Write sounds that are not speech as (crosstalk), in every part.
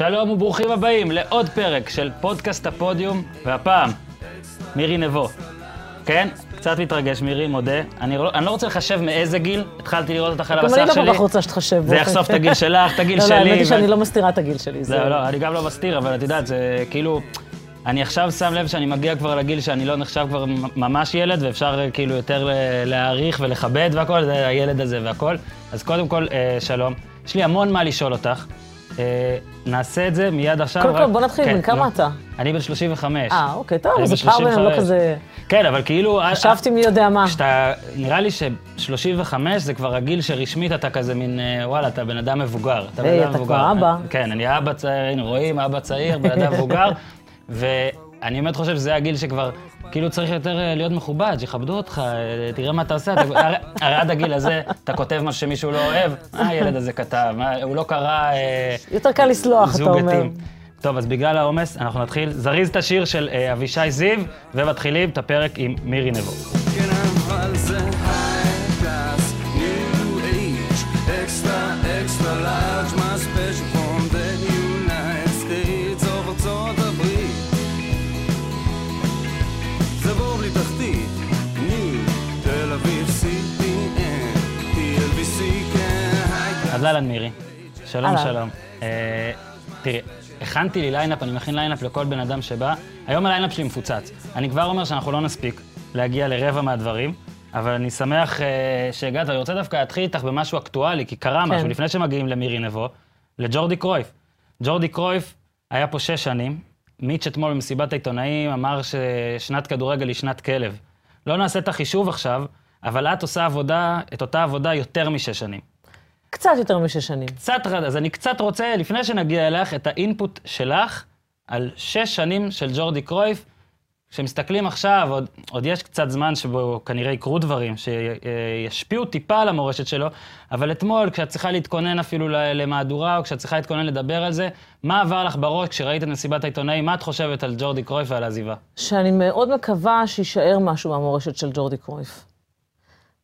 שלום וברוכים הבאים לעוד פרק של פודקאסט הפודיום, והפעם, מירי נבו. כן? קצת מתרגש, מירי, מודה. אני לא, אני לא רוצה לחשב מאיזה גיל, התחלתי לראות אותך על המסך שלי. גם אני לא כל כך רוצה שתחשב. זה יחשוף את הגיל שלך, את הגיל לא, שלי. לא, האמת היא שאני לא מסתירה את הגיל שלי. זהו, לא, אני גם לא מסתיר, אבל את יודעת, זה כאילו... אני עכשיו שם לב שאני מגיע כבר לגיל שאני לא נחשב כבר ממש ילד, ואפשר אה, כאילו יותר להעריך ולכבד והכל, זה הילד הזה והכל. אז קודם כל, אה, שלום. יש לי המון מה לשאול אותך. אה, נעשה את זה מיד עכשיו. קודם כל, בוא נתחיל, כן, בן כמה לא. אתה? אני בן 35. אה, אוקיי, טוב, אז הפער בינינו לא 35. כזה... כן, אבל כאילו... חשבתי מי יודע מה. כשאתה, נראה לי ש-35 זה כבר הגיל שרשמית אתה כזה מין, אה, וואלה, אתה בן אדם מבוגר. אתה בן אדם אתה מבוגר. כבר אבא. כן, אני אבא צעיר, הנה, רואים, אבא צעיר, בן אדם מבוגר, (laughs) ואני באמת חושב שזה הגיל שכבר, כאילו צריך יותר אה, להיות מכובד, שיכבדו אותך, אה, תראה מה אתה עושה. הרי עד הגיל הזה, אתה כותב משהו שמישהו לא אוהב, מה הילד הזה כתב? מה, הוא לא קרא... אה, יותר קל לסלוח, אתה אומר. טוב, אז בגלל העומס, אנחנו נתחיל זריז את השיר של אבישי זיו, ומתחילים את הפרק עם מירי נבו. אז אהלן מירי. שלום, אהלן. שלום. אה, תראי, הכנתי לי ליינאפ, אני מכין ליינאפ לכל בן אדם שבא. היום הליינאפ שלי מפוצץ. אני כבר אומר שאנחנו לא נספיק להגיע לרבע מהדברים, אבל אני שמח אה, שהגעת, ואני רוצה דווקא להתחיל איתך במשהו אקטואלי, כי קרה כן. משהו לפני שמגיעים למירי נבו, לג'ורדי קרויף. ג'ורדי קרויף היה פה שש שנים, מיץ' אתמול במסיבת העיתונאים אמר ששנת כדורגל היא שנת כלב. לא נעשה את החישוב עכשיו, אבל את עושה עבודה, את אותה עבודה יותר משש שנים. קצת יותר משש שנים. קצת, רד- אז אני קצת רוצה, לפני שנגיע אליך, את האינפוט שלך על שש שנים של ג'ורדי קרויף. כשמסתכלים עכשיו, עוד, עוד יש קצת זמן שבו כנראה יקרו דברים שישפיעו טיפה על המורשת שלו, אבל אתמול, כשאת צריכה להתכונן אפילו למהדורה, או כשאת צריכה להתכונן לדבר על זה, מה עבר לך בראש כשראית את מסיבת העיתונאים? מה את חושבת על ג'ורדי קרויף ועל העזיבה? שאני מאוד מקווה שיישאר משהו מהמורשת של ג'ורדי קרויף.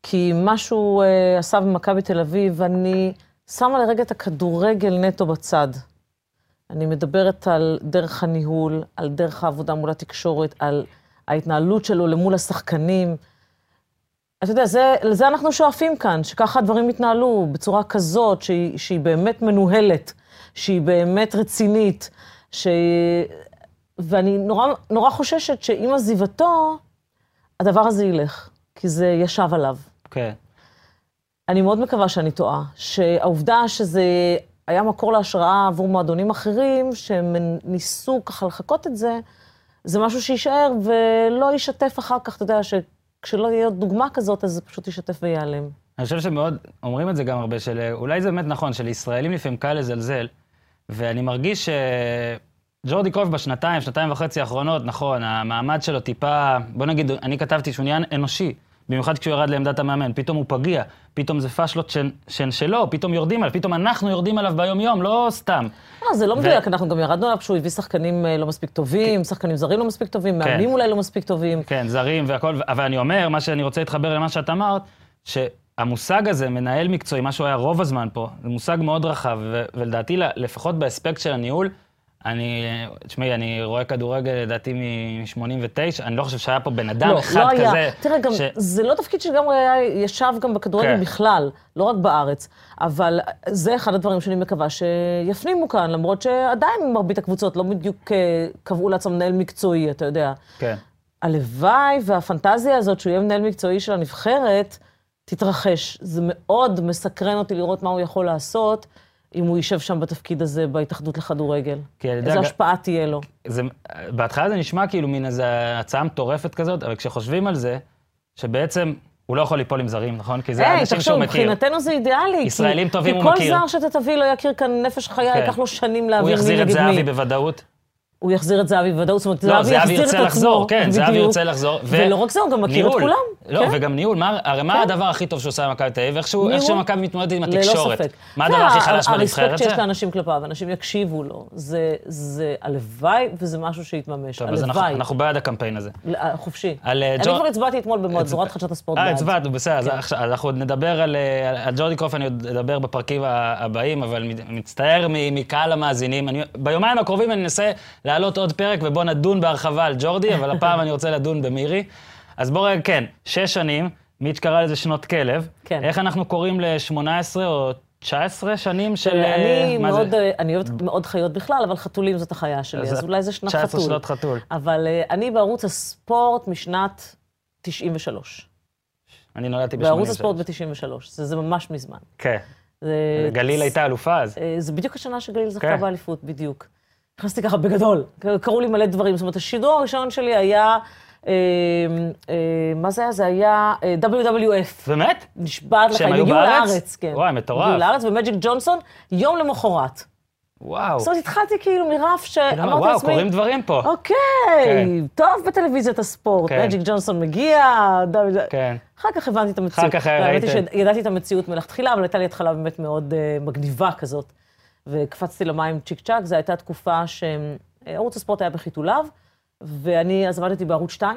כי מה שהוא אה, עשה במכבי תל אביב, אני שמה לרגע את הכדורגל נטו בצד. אני מדברת על דרך הניהול, על דרך העבודה מול התקשורת, על ההתנהלות שלו למול השחקנים. אתה יודע, זה, לזה אנחנו שואפים כאן, שככה הדברים יתנהלו, בצורה כזאת, שהיא, שהיא באמת מנוהלת, שהיא באמת רצינית, שהיא... ואני נורא, נורא חוששת שעם עזיבתו, הדבר הזה ילך, כי זה ישב עליו. כן. אני מאוד מקווה שאני טועה, שהעובדה שזה היה מקור להשראה עבור מועדונים אחרים, שהם ניסו ככה לחקות את זה, זה משהו שיישאר ולא ישתף אחר כך, אתה יודע, שכשלא יהיה דוגמה כזאת, אז זה פשוט ישתף וייעלם. אני חושב שמאוד, אומרים את זה גם הרבה, של אולי זה באמת נכון, שלישראלים לפעמים קל לזלזל, ואני מרגיש שג'ורדי קרויף בשנתיים, שנתיים וחצי האחרונות, נכון, המעמד שלו טיפה, בוא נגיד, אני כתבתי שהוא נהיה אנושי, במיוחד כשהוא ירד לעמדת המאמן, פתאום הוא פגיע, פתאום זה פאשלות שהן- שהן שלו, פתאום יורדים עליו, פתאום אנחנו יורדים עליו ביום-יום, לא סתם. לא, זה לא ו- מדויק, אנחנו גם ירדנו עליו כשהוא הביא שחקנים אה, לא מספיק טובים, שחקנים זרים לא מספיק טובים, מאמנים אולי לא מספיק טובים. כן, זרים והכל, אבל אני אומר, מה שאני רוצה להתחבר למה שאת אמרת, שהמושג הזה, מנהל מקצועי, מה שהוא היה רוב הזמן פה, זה מושג מאוד רחב, ו- ולדעתי, לפחות באספקט של הניהול, אני, תשמעי, אני רואה כדורגל, לדעתי, מ-89, אני לא חושב שהיה פה בן אדם לא, אחד לא היה. כזה. תראה, גם, ש- זה לא תפקיד שלגמרי היה, ישב גם בכדורגל כן. בכלל, לא רק בארץ, אבל זה אחד הדברים שאני מקווה שיפנימו כאן, למרות שעדיין מרבית הקבוצות לא בדיוק אה, קבעו לעצמם מנהל מקצועי, אתה יודע. כן. הלוואי והפנטזיה הזאת שהוא יהיה מנהל מקצועי של הנבחרת, תתרחש. זה מאוד מסקרן אותי לראות מה הוא יכול לעשות, אם הוא יישב שם בתפקיד הזה בהתאחדות לכדורגל. כי יודע, איזו ג- השפעה תהיה לו. זה, בהתחלה זה נשמע כאילו מין איזו הצעה מטורפת כזאת, אבל כשחושבים על זה, שבעצם הוא לא יכול ליפול עם זרים, נכון? כי זה היי, אנשים שהוא מכיר. מבחינתנו זה אידיאלי. כי- ישראלים טובים הוא כי מכיר. כל זר שאתה תביא לא יכיר כאן נפש חיה, כן. ייקח לו שנים הוא להבין מי יחזיר את נגד זהבי מי. בוודאות. הוא יחזיר את זהבי בוודאות, זאת אומרת, לא, זהבי יחזיר ירצה את לחזור, עצמו. כן, זהבי בדיוק. ירצה לחזור. ו- ולא רק זה, הוא גם מכיר את ניהול. כולם. לא, כן. וגם ניהול, מה- הרי מה כן. הדבר הכי טוב שהוא עושה במכבי תל אביב? איך. שמכבי מתמודדת עם ללא התקשורת. ספק. מה הדבר הכי ה- חלש בנבחרת? הרספקט שיש? לאנשים כלפיו, אנשים יקשיבו לו. זה, זה הלוואי, וזה משהו שיתממש. טוב, אז אנחנו- הלוואי. אנחנו בעד הקמפיין הזה. אה, חופשי. על, אה, אני ג'ו- כבר הצבעתי אתמול במהדורת חדשות הספורט אה. הצבענו, בסדר. אז כן. אנחנו נדבר על, אה, ג'ורדי קרוף, אני עוד אדבר בפרקים הבאים, אבל מצטער מקהל המאזינים. ביומיים הקרובים אני אנסה להעלות עוד פרק, ובואו נדון בהרחבה על ג'ורדי, אבל הפעם אני רוצה לדון במירי. אז בואו רגע, כן, שש שנים, מיץ' קרא לזה שנות כלב. כן. איך אנחנו קוראים ל-18 או 19 שנים של... אה, אני זה? מאוד, אה, אני אוהבת מאוד חיות בכלל, אבל חתולים זאת החיה שלי, אז אז אולי זה שנת 19 חתול. שנות חתול. אבל אה, אני בערוץ הספורט משנת 93. אני נולדתי ב-83. בערוץ הספורט ב-93, זה, זה ממש מזמן. כן. זה, גליל הייתה אלופה אז. אה, זה בדיוק השנה שגליל זכתה כן. באליפות, בדיוק. נכנסתי ככה בגדול, קראו לי מלא דברים. זאת אומרת, השידור הראשון שלי היה, אה, אה, מה זה היה? זה היה אה, WWF. באמת? נשבעת לך, הם היו הגיעו בארץ? לארץ, כן. וואי, מטורף. הגיעו לארץ, ומג'יק ג'ונסון, יום למחרת. וואו. זאת אומרת, התחלתי כאילו מרף שאמרתי וואו, לעצמי, קורים דברים פה. אוקיי, כן. טוב בטלוויזיית הספורט, כן. מג'יק ג'ונסון מגיע, דוד... כן. אחר כך הבנתי את המציאות. אחר כך והאמת היא ראית. שידעתי את המציאות מלכתחילה, אבל הייתה לי התחלה באמת מאוד uh, מגניבה כזאת. וקפצתי למים צ'יק צ'אק, זו הייתה תקופה שערוץ הספורט היה בחיתוליו, ואני אז עבדתי בערוץ 2.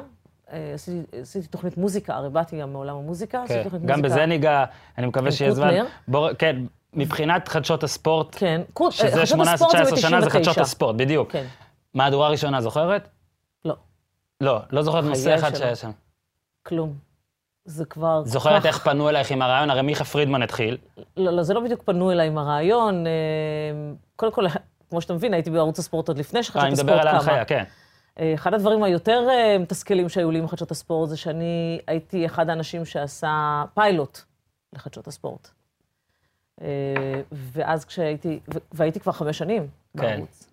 אה, עשיתי, עשיתי תוכנית מוזיקה, הרי באתי גם מעולם המוזיקה, עשיתי כן. תוכנית גם מוזיקה. בזה ניגע, אני מקווה עם שיהיה זמן. בוא, כן, מבחינת חדשות הספורט, כן, קור- שזה חדשות הספורט 18-19 שנה, זה חדשות 99. הספורט, בדיוק. כן, מהדורה ראשונה, זוכרת? לא, לא, לא זוכרת נושא אחד. שהיה שם. כלום. זה כבר... זוכרת כך- איך פנו אלייך עם הרעיון? הרי מיכה פרידמן התחיל. לא, לא, זה לא בדיוק פנו אליי עם הרעיון. אה, קודם כל, כמו שאתה מבין, הייתי בערוץ הספורט עוד לפני אה, שחדשות אני הספורט מדבר קמה. על ההנחיה, כן. אה, אחד הדברים היותר אה, מתסכלים שהיו לי עם חדשות הספורט זה שאני הייתי אחד האנשים שעשה פיילוט לחדשות הספורט. אה, ואז כשהייתי, והייתי כבר חמש שנים כן. בערוץ.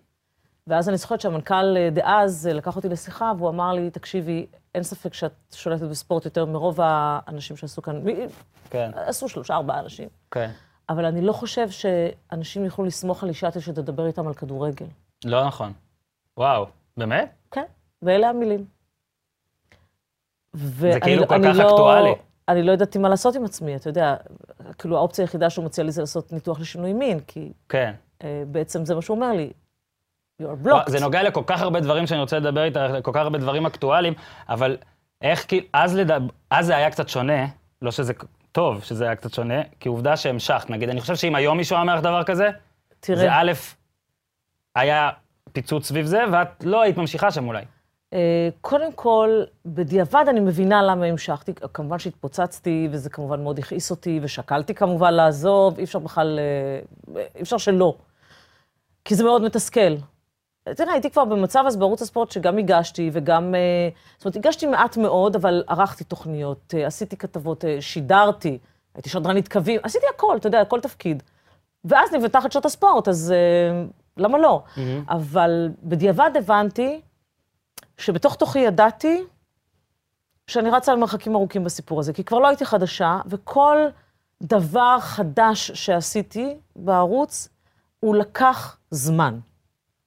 ואז אני זוכרת שהמנכ"ל אה, דאז אה, לקח אותי לשיחה, והוא אמר לי, תקשיבי, אין ספק שאת שולטת בספורט יותר מרוב האנשים שעשו כאן, כן, עשו שלושה, ארבעה אנשים. כן. אבל אני לא חושב שאנשים יוכלו לסמוך על אישה שתדבר איתם על כדורגל. לא נכון. וואו, באמת? כן, ואלה המילים. זה כאילו כל אני כך לא, אקטואלי. אני לא ידעתי מה לעשות עם עצמי, אתה יודע, כאילו האופציה היחידה שהוא מציע לי זה לעשות ניתוח לשינוי מין, כי כן. אה, בעצם זה מה שהוא אומר לי, זה נוגע לכל כך הרבה דברים שאני רוצה לדבר איתך, כל כך הרבה דברים אקטואליים, אבל איך כאילו, אז, לדע... אז זה היה קצת שונה, לא שזה טוב שזה היה קצת שונה, כי עובדה שהמשכת. נגיד, אני חושב שאם היום מישהו היה אומר לך דבר כזה, תראה, זה א', היה פיצוץ סביב זה, ואת לא היית ממשיכה שם אולי. אה, קודם כל, בדיעבד אני מבינה למה המשכתי. כמובן שהתפוצצתי, וזה כמובן מאוד הכעיס אותי, ושקלתי כמובן לעזוב, אי אפשר בכלל, אה, אי אפשר שלא. כי זה מאוד מתסכל. תראה, הייתי כבר במצב אז בערוץ הספורט שגם הגשתי, וגם... אה, זאת אומרת, הגשתי מעט מאוד, אבל ערכתי תוכניות, אה, עשיתי כתבות, אה, שידרתי, הייתי שדרנית קווים, עשיתי הכל, אתה יודע, כל תפקיד. ואז נבנתה חדשות הספורט, אז למה לא? אבל בדיעבד הבנתי שבתוך תוכי ידעתי שאני רצה על מרחקים ארוכים בסיפור הזה, כי כבר לא הייתי חדשה, וכל דבר חדש שעשיתי בערוץ, הוא לקח זמן.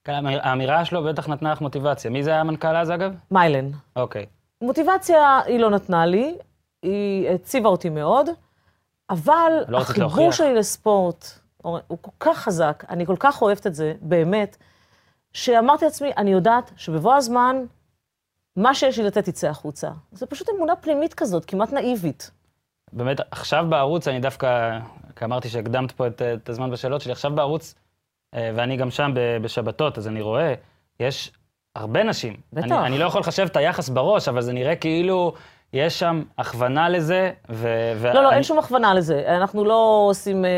כן, האמיר- האמירה שלו בטח נתנה לך מוטיבציה. מי זה היה המנכ"ל אז, אגב? מיילן. אוקיי. מוטיבציה היא לא נתנה לי, היא הציבה אותי מאוד, אבל לא החיבור. שלי לספורט הוא כל כך חזק, אני כל כך אוהבת את זה, באמת, שאמרתי לעצמי, אני יודעת שבבוא הזמן, מה שיש לי לתת יצא החוצה. זו פשוט אמונה פנימית כזאת, כמעט נאיבית. באמת, עכשיו בערוץ, אני דווקא, כי אמרתי שהקדמת פה את, את הזמן בשאלות שלי, עכשיו בערוץ, ואני גם שם בשבתות, אז אני רואה, יש הרבה נשים. בטח. אני, אני לא יכול לחשב את היחס בראש, אבל זה נראה כאילו יש שם הכוונה לזה, ו... ו- לא, לא, אני- אין שום הכוונה לזה. אנחנו לא עושים אה,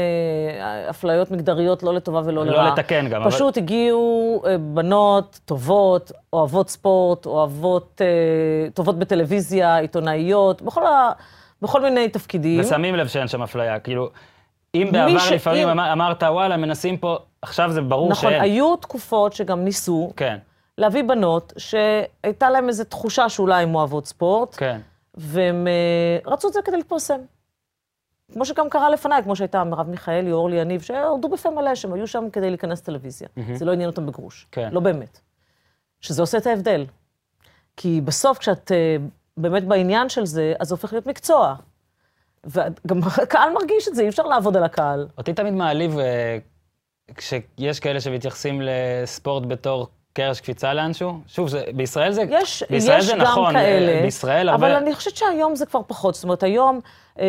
אפליות מגדריות, לא לטובה ולא לא לרעה. לתקן גם, אבל- פשוט הגיעו אה, בנות טובות, אוהבות ספורט, אוהבות, אה, טובות בטלוויזיה, עיתונאיות, בכל, ה, בכל מיני תפקידים. ושמים לב שאין שם אפליה, כאילו, אם בעבר ש- לפעמים אם- אמר- אמרת, וואלה, מנסים פה, עכשיו זה ברור נכון, שאין. היו תקופות שגם ניסו כן, להביא בנות שהייתה להן איזו תחושה שאולי הן אוהבות ספורט, כן. והם אה, רצו את זה כדי להתפרסם. כמו שגם קרה לפניי, כמו שהייתה מרב מיכאלי, אורלי יניב, שהורדו בפה מלא, שהם היו שם כדי להיכנס לטלוויזיה. זה לא עניין אותם בגרוש. כן. לא באמת. שזה עושה את ההבדל. כי בסוף, כשאת אה, באמת בעניין של זה, אז זה הופך להיות מקצוע. וגם (laughs) הקהל מרגיש את זה, אי אפשר לעבוד על הקהל. אותי תמיד מעליב אה, כשיש כאלה שמתייחסים לספורט בתור קרש קפיצה לאנשהו. שוב, זה, בישראל זה, יש, בישראל יש זה גם נכון, אה, כאלה, בישראל הרבה... אבל אני חושבת שהיום זה כבר פחות. זאת אומרת, היום אה,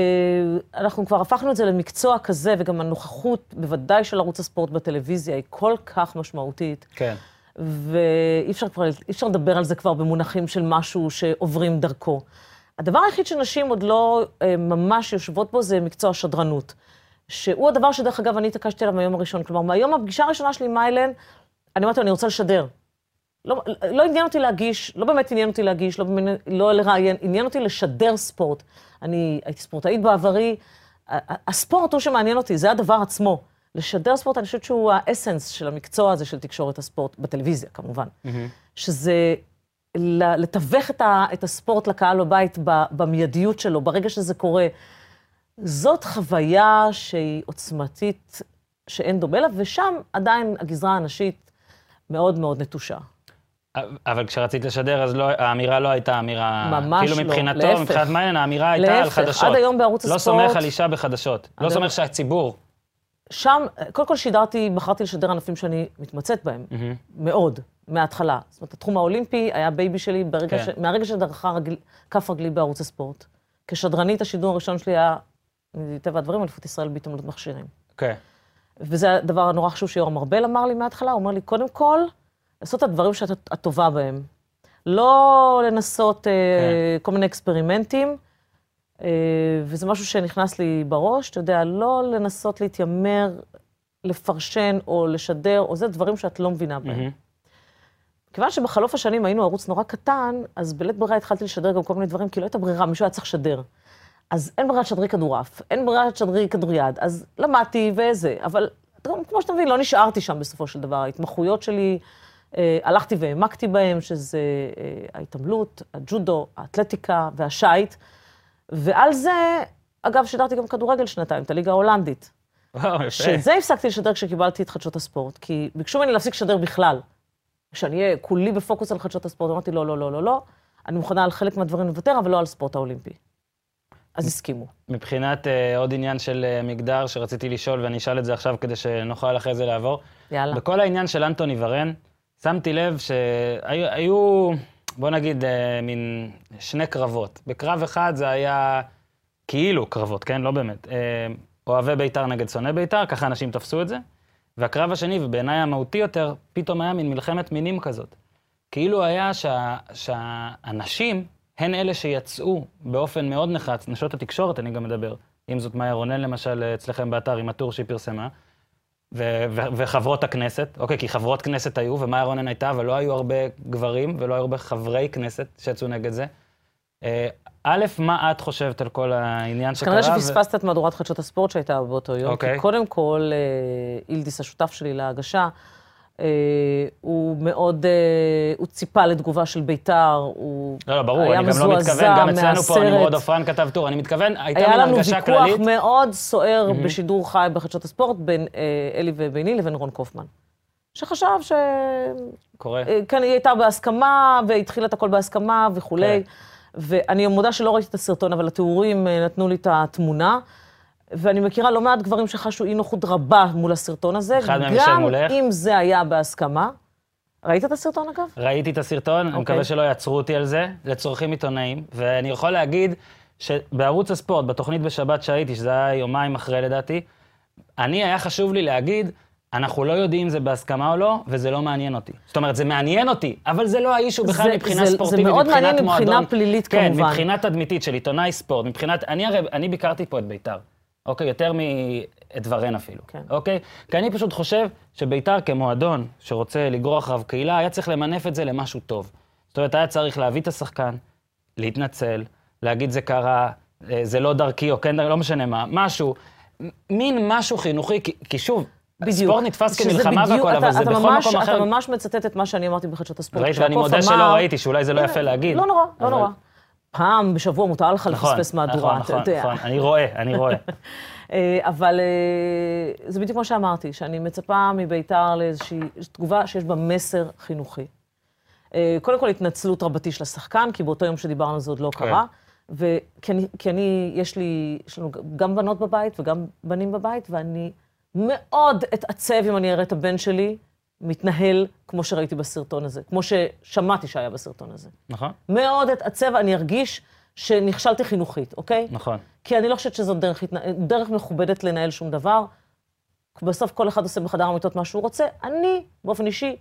אנחנו כבר הפכנו את זה למקצוע כזה, וגם הנוכחות, בוודאי של ערוץ הספורט בטלוויזיה, היא כל כך משמעותית. כן. ואי אפשר כבר, אי אפשר לדבר על זה כבר במונחים של משהו שעוברים דרכו. הדבר היחיד שנשים עוד לא אה, ממש יושבות בו זה מקצוע השדרנות. שהוא הדבר שדרך אגב אני התעקשתי עליו מהיום הראשון. כלומר, מהיום הפגישה הראשונה שלי עם מיילן, אני אמרתי לו, אני רוצה לשדר. לא, לא עניין אותי להגיש, לא באמת עניין אותי להגיש, לא, לא לראיין, עניין אותי לשדר ספורט. אני הייתי ספורטאית בעברי, הספורט הוא שמעניין אותי, זה הדבר עצמו. לשדר ספורט, אני חושבת שהוא האסנס של המקצוע הזה של תקשורת הספורט, בטלוויזיה כמובן. שזה ל- לתווך את, ה, את הספורט לקהל בבית במיידיות שלו, ברגע שזה קורה. זאת חוויה שהיא עוצמתית, שאין דומה לה, ושם עדיין הגזרה הנשית מאוד מאוד נטושה. אבל כשרצית לשדר, אז לא, האמירה לא הייתה אמירה... ממש כאילו לא, מבחינתו, להפך. מבחינת מיילן, האמירה הייתה על להפך, חדשות. עד היום בערוץ לא הספורט- סומך על אישה בחדשות. לא סומך שהציבור... שם, קודם כל שידרתי, בחרתי לשדר ענפים שאני מתמצאת בהם, מאוד, מההתחלה. זאת אומרת, התחום האולימפי היה baby שלי ברגע כן. ש... מהרגע שדרכה רגל... כף רגלי בערוץ הספורט. כשדרנית, השידור הראשון שלי היה, מטבע הדברים, אליפות ישראל בהתעמלות מכשירים. כן. וזה הדבר הנורא חשוב שיורם ארבל אמר לי מההתחלה, הוא אומר לי, קודם כל, לעשות את הדברים שאת את טובה בהם. לא לנסות אה, כן. כל מיני אקספרימנטים, אה, וזה משהו שנכנס לי בראש, אתה יודע, לא לנסות להתיימר, לפרשן או לשדר, או זה דברים שאת לא מבינה בהם. מהמם. כיוון שבחלוף השנים היינו ערוץ נורא קטן, אז בלית ברירה התחלתי לשדר גם כל מיני דברים, כי לא הייתה ברירה, מישהו היה צריך לשדר. אז אין ברירה לשדרי כדורעף, אין ברירה לשדרי כדוריד, אז למדתי וזה, אבל כמו שאתה מבין, לא נשארתי שם בסופו של דבר. ההתמחויות שלי, אה, הלכתי והעמקתי בהם, שזה אה, ההתעמלות, הג'ודו, האתלטיקה והשייט, ועל זה, אגב, שידרתי גם כדורגל שנתיים, את הליגה ההולנדית. וואו, יפה. שאת זה הפסקתי לשדר כשקיבלתי את חדשות הספורט, כי ביקשו ממני להפסיק לשדר בכלל. שאני אהיה כולי בפוקוס על חדשות הספורט, אמרתי, לא, לא, לא, לא, לא, אני מוכנה על חלק מהדברים לוותר, אבל לא על ספורט האולימפי. אז הסכימו. מבחינת אה, עוד עניין של אה, מגדר שרציתי לשאול, ואני אשאל את זה עכשיו כדי שנוכל אחרי זה לעבור. יאללה. בכל העניין של אנטוני ורן, שמתי לב שהיו, היו, בוא נגיד, אה, מין שני קרבות. בקרב אחד זה היה כאילו קרבות, כן? לא באמת. אה, אוהבי בית"ר נגד שונאי בית"ר, ככה אנשים תפסו את זה. והקרב השני, ובעיניי המהותי יותר, פתאום היה מין מלחמת מינים כזאת. כאילו היה שה, שהנשים הן אלה שיצאו באופן מאוד נחרץ, נשות התקשורת אני גם מדבר, אם זאת מאיה רונן למשל אצלכם באתר עם הטור שהיא פרסמה, ו- ו- וחברות הכנסת, אוקיי, כי חברות כנסת היו, ומאיה רונן הייתה, אבל לא היו הרבה גברים ולא היו הרבה חברי כנסת שיצאו נגד זה. אה, א', מה את חושבת על כל העניין שקרה? כנראה ו- שפספסת את מהדורת חדשות הספורט שהייתה באותו יום, אוקיי. כי קודם כל, אה, אילדיס, השותף שלי להגשה, הוא מאוד, אה, הוא ציפה לתגובה של בית"ר, הוא לא, לא, ברור, היה אני גם לא מזועזע מתכוון, גם אצלנו פה מהסרט. נמרוד עופרן כתב טור, אני מתכוון, הייתה היה לנו הרגשה ויכוח כללית. מאוד סוער בשידור חי בחדשות הספורט בין אה, אלי וביני לבין רון קופמן. שחשב ש... קורה. אה, כן, היא הייתה בהסכמה, והתחילה את הכל בהסכמה וכולי. כן. ואני מודה שלא ראיתי את הסרטון, אבל התיאורים אה, נתנו לי את התמונה. ואני מכירה לא מעט גברים שחשו אי נוחות רבה מול הסרטון הזה. אחד מהם יושב מולך. גם אם זה היה בהסכמה. ראית את הסרטון, אגב? ראיתי את הסרטון, אני אוקיי. מקווה שלא יעצרו אותי על זה, לצורכים עיתונאים, ואני יכול להגיד שבערוץ הספורט, בתוכנית בשבת שהייתי, שזה היה יומיים אחרי לדעתי, אני, היה חשוב לי להגיד, אנחנו לא יודעים אם זה בהסכמה או לא, וזה לא מעניין אותי. זאת אומרת, זה מעניין אותי, אבל זה לא האישו בכלל זה- מבחינה זה- זה ספורטיבית, מאוד מבחינת מעניין מבחינה מועדון. פלילית, כן, כמובן. מבחינה תדמיתית של עיתונאי ספורט, מבחינת... אני הרי, אני ביקרתי פה את בית"ר, אוקיי? יותר מאת אפילו, כן. אוקיי? כי אני פשוט חושב שבית"ר כמועדון שרוצה לגרור אחריו קהילה, היה צריך למנף את זה למשהו טוב. זאת אומרת, היה צריך להביא את השחקן, להתנצל, להגיד זה קרה, אה, זה לא דרכי, או כן, לא משנה מה, משהו, מין משהו חינוכי, כי, כי שוב, בדיוק. ספורט נתפס כמלחמה והכל, אבל אתה- זה אתה בכל ממש- מקום אחר. אתה ממש מצטט את מה שאני אמרתי בחדשות הספורט. ראית, ואני מודה שלא אמר- ראיתי, שאולי זה לא יפה להגיד. לא נורא, לא אבל- נורא. פעם בשבוע מותר לך נכון, לפספס מהדורה, נכון, אתה יודע. נכון, נכון, אני רואה, אני רואה. (laughs) אה, אבל אה, זה בדיוק מה שאמרתי, שאני מצפה מביתר לאיזושהי תגובה שיש בה מסר חינוכי. אה, קודם כל התנצלות רבתי של השחקן, כי באותו יום שדיברנו זה עוד לא כן. קרה. וכי אני, אני, יש לי, יש לנו גם בנות בבית וגם בנים בבית, ואני מאוד אתעצב אם אני אראה את הבן שלי מתנהל כמו שראיתי בסרטון הזה, כמו ששמעתי שהיה בסרטון הזה. נכון? מאוד אתעצב, אני ארגיש שנכשלתי חינוכית, אוקיי? נכון. כי אני לא חושבת שזאת דרך, דרך מכובדת לנהל שום דבר. בסוף כל אחד עושה בחדר המיטות מה שהוא רוצה. אני, באופן אישי,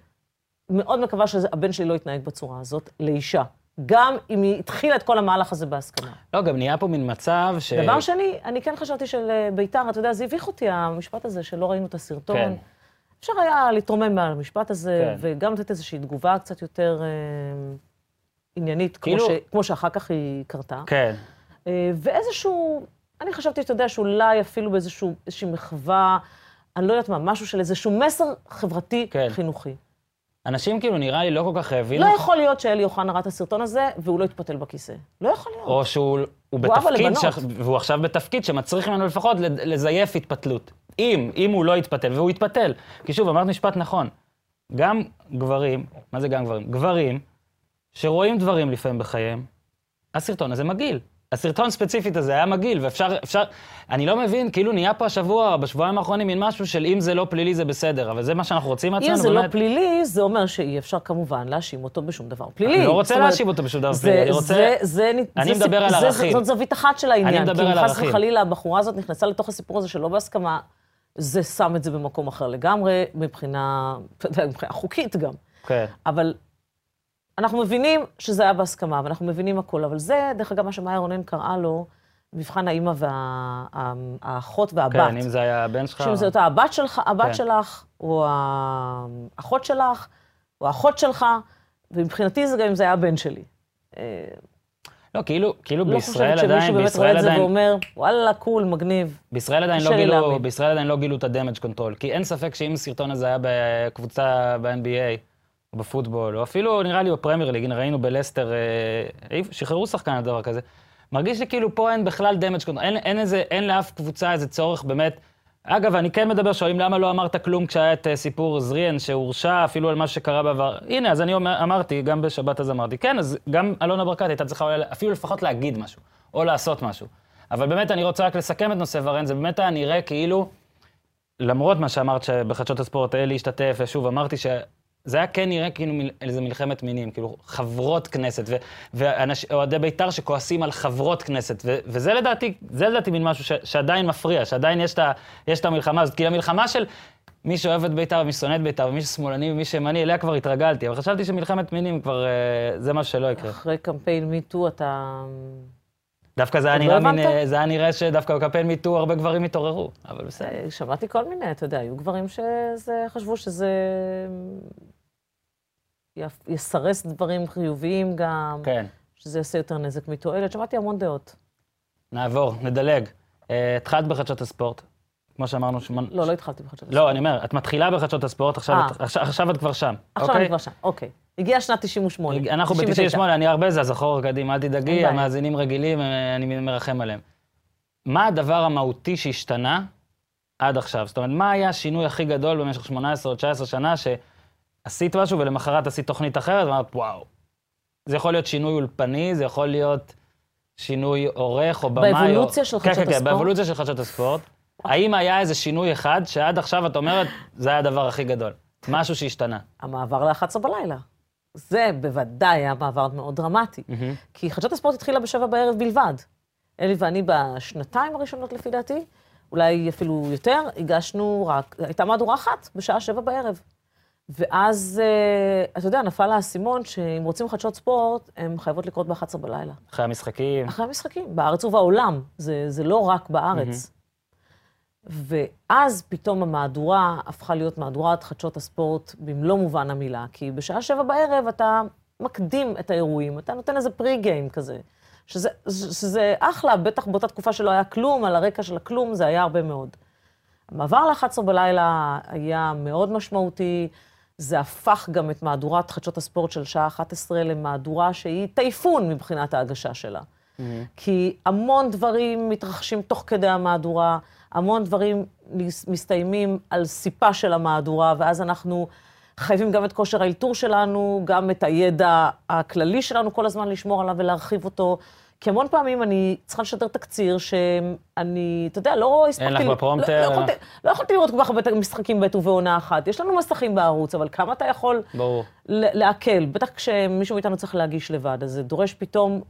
מאוד מקווה שהבן שלי לא יתנהג בצורה הזאת לאישה. גם אם היא התחילה את כל המהלך הזה בהסכמה. לא, גם נהיה פה מין מצב ש... דבר שני, אני כן חשבתי שלביתר, אתה יודע, זה הביך אותי, המשפט הזה שלא ראינו את הסרטון. כן. אפשר היה להתרומם מעל המשפט הזה, כן. וגם לתת איזושהי תגובה קצת יותר אה, עניינית, כמו, כאילו- ש, כמו שאחר כך היא קרתה. כן. אה, ואיזשהו, אני חשבתי, אתה יודע, שאולי אפילו באיזשהו, איזושהי מחווה, אני לא יודעת מה, משהו של איזשהו מסר חברתי כן. אנשים כאילו נראה לי לא כל כך הבינו, לא יכול להיות שאלי אוחנה ראה את הסרטון הזה והוא לא יתפתל בכיסא. לא יכול להיות. או שהוא הוא הוא בתפקיד. ש... והוא עכשיו בתפקיד שמצריך ממנו לפחות לזייף התפתלות. אם, אם הוא לא יתפתל, והוא יתפתל. כי שוב, אמרת משפט נכון. גם גברים, מה זה גם גברים? גברים שרואים דברים לפעמים בחייהם, הסרטון הזה מגעיל. הסרטון ספציפית הזה היה מגעיל, ואפשר, אפשר, אני לא מבין, כאילו נהיה פה השבוע, בשבועיים האחרונים, מין משהו של אם זה לא פלילי זה בסדר, אבל זה מה שאנחנו רוצים מעצמנו, אם זה לא באמת. פלילי, זה אומר שאי אפשר כמובן להאשים אותו בשום דבר פלילי. אני לא רוצה אומרת, להאשים אותו בשום דבר זה- פלילי, אני רוצה- זה, זה, אני זה, מדבר על זה, ערכים. זאת זווית אחת של העניין. אני מדבר על כי אם חס ערכים. וחלילה הבחורה הזאת נכנסה לתוך הסיפור הזה שלא בהסכמה, זה שם את זה במקום אחר לגמרי, מבחינה, מבחינה חוקית גם. כן. אבל אנחנו מבינים שזה היה בהסכמה, ואנחנו מבינים הכל, אבל זה, דרך אגב, מה שמאיה רונן קראה לו, מבחן האימא והאחות והבת. כן, אם זה היה הבן שלך... שאם זאת הבת שלך, הבת כן. שלך, או האחות שלך, או האחות שלך, ומבחינתי זה גם אם זה היה הבן שלי. אה, לא, כאילו, כאילו לא בישראל חושבת שמישהו עדיין, באמת רואה בישראל את זה עדיין, ואומר, וואלה, קול, מגניב. בישראל עדיין לא גילו. בישראל עדיין לא גילו את ה-damage control, כי אין ספק שאם הסרטון הזה היה בקבוצה ב-NBA, בפוטבול, או אפילו נראה לי בפרמייר ליג, הנה ראינו בלסטר, אה, שחררו שחקן על דבר כזה. מרגיש לי כאילו פה אין בכלל damage control, אין, אין, איזה, אין לאף קבוצה איזה צורך באמת. אגב, אני כן מדבר, שואלים למה לא אמרת כלום כשהיה את אה, סיפור זריאן, שהורשע אפילו על מה שקרה בעבר. הנה, אז אני אומר, אמרתי, גם בשבת אז אמרתי, כן, אז גם אלונה ברקת הייתה צריכה אולי אפילו לפחות להגיד משהו, או לעשות משהו. אבל באמת, אני רוצה רק לסכם את נושא ורן, זה באמת היה נראה כאילו, למרות מה שאמרת שבחדשות הספורט אלי השתתף, ושוב, אמרתי שזה היה כן נראה כאילו מל- איזה מלחמת מינים, כאילו חברות כנסת, ו- ואנש- אוהדי בית"ר שכועסים על חברות כנסת, ו- וזה לדעתי, זה לדעתי מין משהו ש- שעדיין מפריע, שעדיין יש את ה- יש את המלחמה הזאת, כי המלחמה של מי שאוהב את בית"ר ומי ששונא את בית"ר, ומי ששמאלני ומי שימני, אליה כבר התרגלתי, אבל חשבתי שמלחמת מינים כבר, אה, זה משהו שלא יקרה. אחרי קמפיין מיטו אתה... דווקא זה היה לא נראה מין? אה, זה היה נראה שדווקא בקמפיין מיטו הרבה גברים התעוררו, אבל בסדר. אה, שמעתי כל מיני, אתה יודע, היו גברים שחשבו שזה יסרס דברים חיוביים גם, כן. שזה יעשה יותר נזק מתועלת. שמעתי המון דעות. נעבור, נדלג. אה, התחלת בחדשות הספורט, כמו שאמרנו, שמונה... לא, לא התחלתי בחדשות. לא, אני אומר, את מתחילה בחדשות הספורט, עכשיו, אה. את, עכשיו, עכשיו את כבר שם. עכשיו אוקיי? אני כבר שם, אוקיי. הגיעה שנת 98. אנחנו 99. ב-98, אני הרבה זה, אז אחורה קדימה, אל תדאגי. המאזינים רגילים, אה, אני מרחם עליהם. מה הדבר המהותי שהשתנה עד עכשיו? זאת אומרת, מה היה השינוי הכי גדול במשך 18 או 19 שנה שעשית משהו ולמחרת עשית תוכנית אחרת, ואמרת, וואו. זה יכול להיות שינוי אולפני, זה יכול להיות שינוי עורך או במאי. או- באבולוציה של חדשות כן, כן, כן, הספורט? באבולוציה של חדשות הספורט. האם היה איזה שינוי אחד שעד עכשיו את אומרת, זה היה הדבר הכי גדול? משהו שהשתנה. המעבר ל-11 בלילה. זה בוודאי היה מעבר מאוד דרמטי. כי חדשות הספורט התחילה בשבע בערב בלבד. אלי ואני בשנתיים הראשונות, לפי דעתי, אולי אפילו יותר, הגשנו רק, הייתה מהדורה אחת בשעה שבע בערב. ואז, אה, אתה יודע, נפל האסימון שאם רוצים חדשות ספורט, הן חייבות לקרות ב-11 בלילה. אחרי המשחקים. אחרי המשחקים, בארץ ובעולם. זה, זה לא רק בארץ. ואז פתאום המהדורה הפכה להיות מהדורת חדשות הספורט במלוא מובן המילה, כי בשעה שבע בערב אתה מקדים את האירועים, אתה נותן איזה פרי גיים כזה, שזה, שזה אחלה, בטח באותה תקופה שלא היה כלום, על הרקע של הכלום, זה היה הרבה מאוד. המעבר ל-11 בלילה היה מאוד משמעותי, זה הפך גם את מהדורת חדשות הספורט של שעה 11 למהדורה שהיא טייפון מבחינת ההגשה שלה. כי המון דברים מתרחשים תוך כדי המהדורה, המון דברים מס- מסתיימים על סיפה של המהדורה, ואז אנחנו חייבים גם את כושר האלתור שלנו, גם את הידע הכללי שלנו כל הזמן לשמור עליו ולהרחיב אותו. כי המון פעמים אני צריכה לשדר תקציר שאני, אתה יודע, לא הספקתי... לך בפרומטר. לא, לא, יכולתי, לא יכולתי לראות כל כך הרבה משחקים בעת ובעונה אחת. יש לנו מסכים בערוץ, אבל כמה אתה יכול ברור. לעכל? בטח כשמישהו מאיתנו צריך להגיש לבד, אז זה דורש פתאום,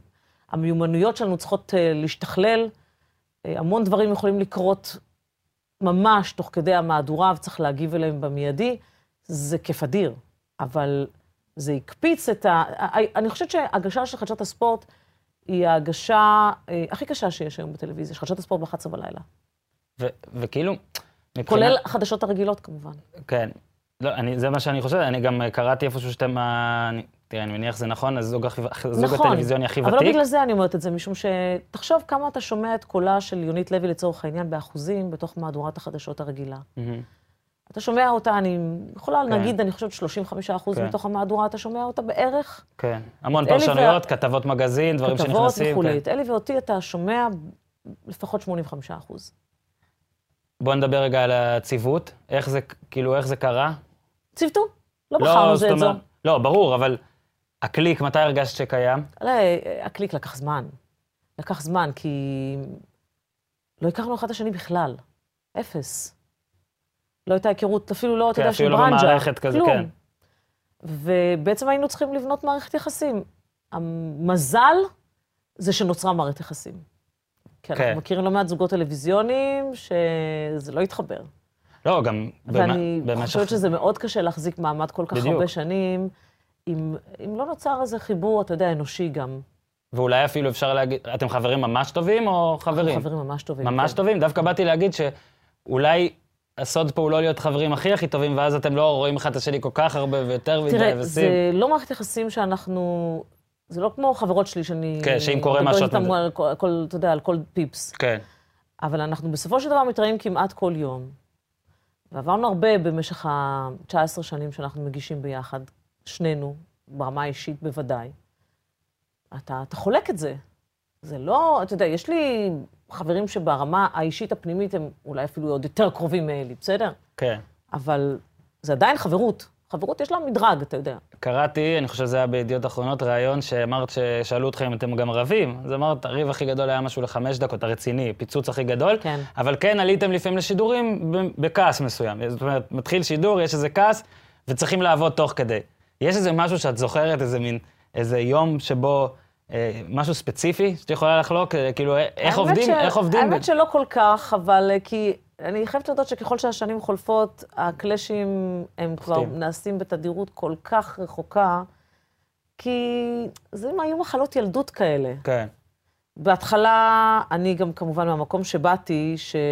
המיומנויות שלנו צריכות uh, להשתכלל. Uh, המון דברים יכולים לקרות ממש תוך כדי המהדורה, וצריך להגיב אליהם במיידי. זה כיף אדיר, אבל זה הקפיץ את ה... אני חושבת שהגשה של חדשות הספורט היא ההגשה אה, הכי קשה שיש היום בטלוויזיה, חדשות הספורט ב-11 בלילה. ו- וכאילו, מבחינת... כולל החדשות הרגילות כמובן. כן. לא, אני, זה מה שאני חושב, אני גם קראתי איפשהו שאתם, תראה, אני מניח שזה נכון, הזוג, הזוג נכון, הטלוויזיוני הכי אבל ותיק. לא בגלל זה אני אומרת את זה, משום שתחשוב כמה אתה שומע את קולה של יונית לוי לצורך העניין באחוזים בתוך מהדורת החדשות הרגילה. מהמם. אתה שומע אותה, אני יכולה כן. להגיד, אני חושבת 35 אחוז כן. מתוך המהדורה, אתה שומע אותה בערך. כן. המון וה- פרשנויות, כתבות מגזין, דברים כתבות שנכנסים. וכולי. כן. את אלי ואותי אתה שומע לפחות 85 אחוז. בוא נדבר רגע על הציוות, איך זה, כאילו, איך זה קרה. ציוותו, לא בחרנו זה את זו. לא, ברור, אבל הקליק, מתי הרגשת שקיים? לא, הקליק לקח זמן. לקח זמן, כי לא הכרנו אחד את השני בכלל. אפס. לא הייתה היכרות, אפילו לא, אתה כן, יודע, של אפילו לא ברנג'ה. במערכת כזה, כלום. כן. ובעצם היינו צריכים לבנות מערכת יחסים. המזל זה שנוצרה מערכת יחסים. כי אנחנו כן. מכירים לא מעט זוגות טלוויזיוניים שזה לא התחבר. לא, גם ואני במ- במשך... חושבת שזה מאוד קשה להחזיק מעמד כל כך בדיוק. הרבה שנים, אם, אם לא נוצר איזה חיבור, אתה יודע, אנושי גם. ואולי אפילו אפשר להגיד, אתם חברים ממש טובים או חברים? חברים ממש טובים. ממש כן. טובים? דווקא באתי להגיד שאולי הסוד פה הוא לא להיות חברים הכי הכי טובים, ואז אתם לא רואים אחד את השני כל כך הרבה ויותר מדי תראה, ושים. זה לא מערכת יחסים שאנחנו... זה לא כמו חברות שלי שאני... כן, שאם קורה משהו, את מדברת איתן על כל, אתה יודע, על כל פיפס. כן, אבל אנחנו בסופו של דבר מתראים כמעט כל יום. ועברנו הרבה במשך ה-19 שנים שאנחנו מגישים ביחד, שנינו, ברמה האישית בוודאי. אתה, אתה חולק את זה. זה לא, אתה יודע, יש לי חברים שברמה האישית הפנימית הם אולי אפילו עוד יותר קרובים מאלי, בסדר? כן. אבל זה עדיין חברות. חברות יש לה מדרג, אתה יודע. קראתי, אני חושב שזה היה בידיעות אחרונות, ראיון שאמרת ששאלו אתכם אם אתם גם רבים. אז אמרת, הריב הכי גדול היה משהו לחמש דקות, הרציני, פיצוץ הכי גדול. כן. אבל כן עליתם לפעמים לשידורים בכעס מסוים. זאת אומרת, מתחיל שידור, יש איזה כעס, וצריכים לעבוד תוך כדי. יש איזה משהו שאת זוכרת, איזה מין, איזה יום שבו, משהו ספציפי שאת יכולה לחלוק? אה, כאילו, איך האמת עובדים? ש- איך עובדים? האמת שלא כל כך, אבל אה, כי אני חייבת להודות שככל שהשנים חולפות, הקלאשים הם כבר. נעשים בתדירות כל כך רחוקה, כי זה היו מחלות ילדות כאלה. כן, בהתחלה, אני גם כמובן מהמקום שבאתי, שאם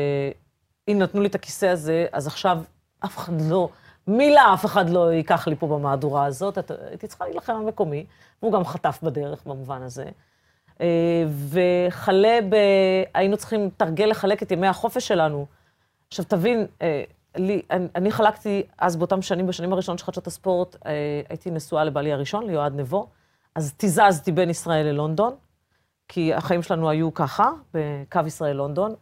נתנו לי את הכיסא הזה, אז עכשיו אף אחד לא, מילה אף אחד לא ייקח לי פה במהדורה הזאת, את- הייתי צריכה להילחם על מקומי, והוא גם חטף בדרך במובן הזה. אה, וכלה ב... היינו צריכים לתרגל לחלק את ימי החופש שלנו. עכשיו, תבין, אה, לי, אני, אני חלקתי אז באותם שנים, בשנים הראשונות של חדשות הספורט, אה, הייתי נשואה לבעלי הראשון, ליועד נבו, אז תיזזתי בין ישראל ללונדון, כי החיים שלנו היו ככה, בקו ישראל-לונדון.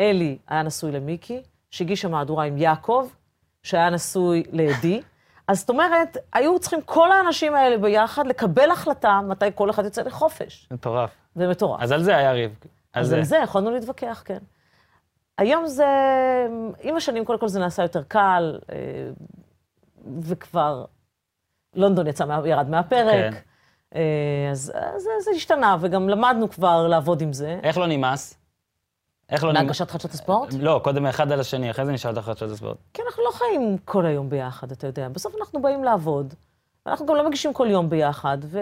אלי היה נשוי למיקי, שהגישה מהדורה עם יעקב, שהיה נשוי לעדי. אז זאת אומרת, היו צריכים כל האנשים האלה ביחד לקבל החלטה מתי כל אחד יוצא לחופש. מטורף. זה מטורף. אז על זה היה ריב. אז על זה יכולנו להתווכח, כן. היום זה, עם השנים קודם כל זה נעשה יותר קל, אה, וכבר לונדון יצא, מה- ירד מהפרק. כן. אה, אז אז זה, זה השתנה, וגם למדנו כבר לעבוד עם זה. איך לא נמאס? איך לא? בהגשת חדשות הספורט? לא, קודם אחד על השני, אחרי זה נשאל אותך חדשות הספורט. כי אנחנו לא חיים כל היום ביחד, אתה יודע. בסוף אנחנו באים לעבוד, ואנחנו גם לא מגישים כל יום ביחד, ו...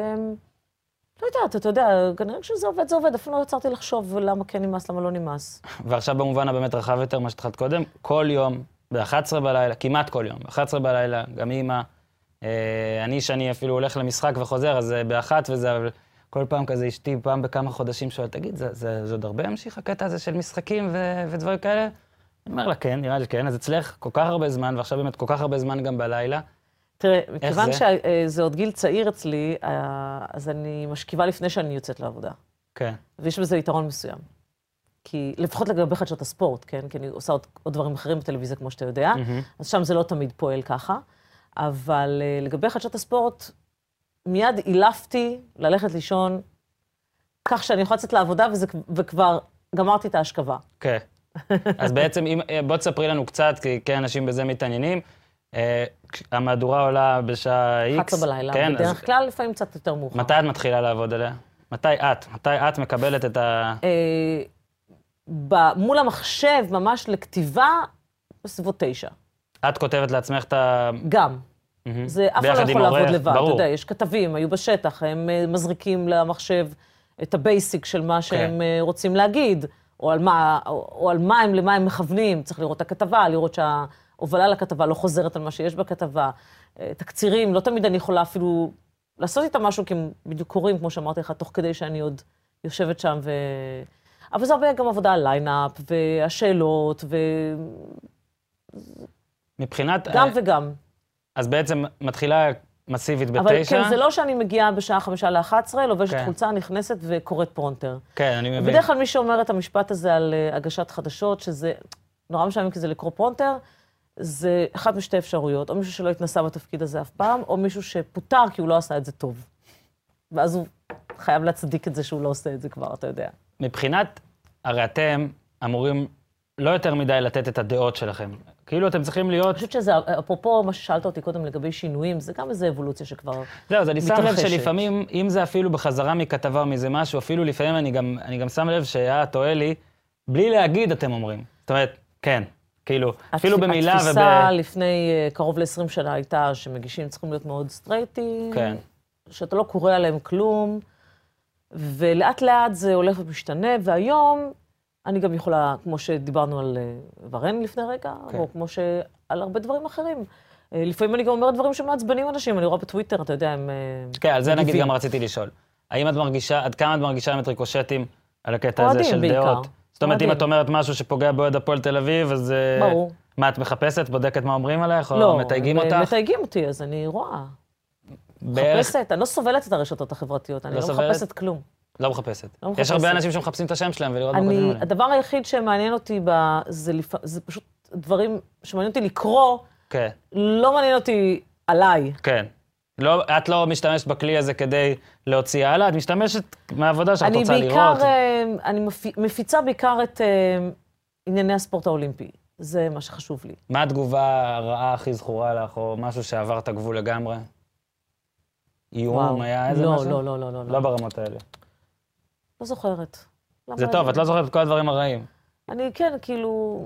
לא יודעת, אתה יודע, כנראה כשזה עובד, זה עובד. אפילו לא יצרתי לחשוב למה כן נמאס, למה לא נמאס. (laughs) ועכשיו במובן הבאמת רחב יותר, מה שהתחלת קודם, כל יום, ב-11 בלילה, כמעט כל יום, ב-11 בלילה, גם אימא, אה, אני, שאני אפילו הולך למשחק וחוזר, אז זה באחת וזה, אבל כל פעם כזה אשתי, פעם בכמה חודשים שואלת, תגיד, זה, זה, זה עוד הרבה ימשיך הקטע הזה של משחקים ו- ודברים כאלה? אני אומר לה, כן, נראה לי שכן, אז אצלך כל כך הרבה זמן, ועכשיו באמת כל כך הרבה זמן גם בלילה. תראה, מכיוון זה? שזה עוד גיל צעיר אצלי, אה, אז אני משכיבה לפני שאני יוצאת לעבודה. כן, ויש בזה יתרון מסוים. כי לפחות לגבי חדשות הספורט, כן? כי אני עושה עוד, עוד דברים אחרים בטלוויזיה, כמו שאתה יודע, אז שם זה לא תמיד פועל ככה. אבל אה, לגבי חדשות הספורט, מיד אילפתי ללכת לישון, כך שאני יכולה לצאת לעבודה וזה, וכבר גמרתי את ההשכבה. כן. אז בעצם, אם, אה, בוא תספרי לנו קצת, כי כן אנשים בזה מתעניינים. אה, המהדורה עולה בשעה איקס. 11 בלילה, כן, אז בדרך כלל לפעמים קצת יותר מאוחר. מתי את מתחילה לעבוד עליה? מתי את? מתי את מקבלת את ה... אה, ב- מול המחשב, ממש לכתיבה, בסביבות תשע. את כותבת לעצמך את ה... גם. מהמם. זה אף אחד לא יכול לעבוד לבד, אתה ברור. יודע, יש כתבים, היו בשטח, הם אה, מזריקים למחשב את ה basic של מה שהם כן. אה, רוצים להגיד, או על מה, או, או על מה הם, למה הם מכוונים, צריך לראות את הכתבה, לראות שההובלה לכתבה לא חוזרת על מה שיש בכתבה. אה, תקצירים, לא תמיד אני יכולה אפילו לעשות איתם משהו, כי הם בדיוק קורים, כמו שאמרתי לך, תוך כדי שאני עוד יושבת שם ו... אבל זה הרבה גם עבודה על ליינאפ, והשאלות, מבחינת... וגם אה, וגם. אז בעצם מתחילה מסיבית בתשע. אבל כן, זה לא שאני מגיעה בשעה חמישה ל-11, לובשת כן. חולצה, נכנסת וקוראת פרומפטר. כן, אני מבין. בדרך כלל מי שאומר את המשפט הזה על אה, הגשת חדשות, שזה נורא משעמם כי זה לקרוא פרומפטר, זה אחת משתי אפשרויות, או מישהו שלא התנסה בתפקיד הזה אף פעם, או מישהו שפוטר כי הוא לא עשה את זה טוב. ואז הוא חייב להצדיק את זה שהוא לא עושה את זה כבר, אתה יודע. מבחינת, הרי אתם אמורים לא יותר מדי לתת את הדעות שלכם. כאילו אתם צריכים להיות... אני חושבת שזה, אפרופו מה ששאלת אותי קודם לגבי שינויים, זה גם איזו אבולוציה שכבר... זהו, אז אני שם לב מתרחשת. שלפעמים, אם זה אפילו בחזרה מכתבה או מזה משהו, אפילו לפעמים אני גם, אני גם שם לב שאת או אלי, בלי להגיד אתם אומרים. זאת אומרת, כן, כאילו, אפילו במילה התפיסה וב... לפני אה, קרוב ל-20 שנה הייתה שמגישים צריכים להיות מאוד סטרייטים, כן. שאתה לא קורא עליהם כלום, ולאט לאט זה הולך ומשתנה, והיום אני גם יכולה, כמו שדיברנו על אה, ורן לפני רגע, כן. או כמו שעל הרבה דברים אחרים. אה, לפעמים אני גם אומרת דברים שמעצבנים אנשים, אני רואה בטוויטר, אתה יודע, הם... אה, כן, על זה נגיד. גם רציתי לשאול. האם את מרגישה, עד כמה את מרגישה עם ריקושטים על הקטע הזה של בעיקר. דעות? זאת אומרת, אם. את אומרת משהו שפוגע באוהד הפועל תל אביב, אז... ברור. מה, את מחפשת, בודקת מה אומרים עליך, או לא, מתייגים הם, אותך? אה, מתייגים אותי, אז אני רואה. בערך- מחפשת, אני לא סובלת את הרשתות החברתיות, אני לא לא סובלת? מחפשת כלום. לא מחפשת. לא יש הרבה מחפשת. אנשים שמחפשים את השם שלהם ולראות מה כותבים אני, עליהם. הדבר היחיד שמעניין אותי ב... זה, לפ... זה פשוט דברים שמעניין אותי לקרוא, כן, לא מעניין אותי עליי. כן. לא, את לא משתמשת בכלי הזה כדי להוציא הלאה, את משתמשת מהעבודה שאת אני רוצה בעיקר, לראות. אה, אני מפ... מפיצה בעיקר את אה, ענייני הספורט האולימפי. זה מה שחשוב לי. מה התגובה הרעה הכי זכורה לך, או משהו שעבר את הגבול לגמרי? איום. היה איזה לא, משהו? לא, לא, לא, לא, לא לא. ברמות האלה. לא זוכרת. זה טוב, את לא זוכרת את כל הדברים הרעים. אני... כן, כאילו...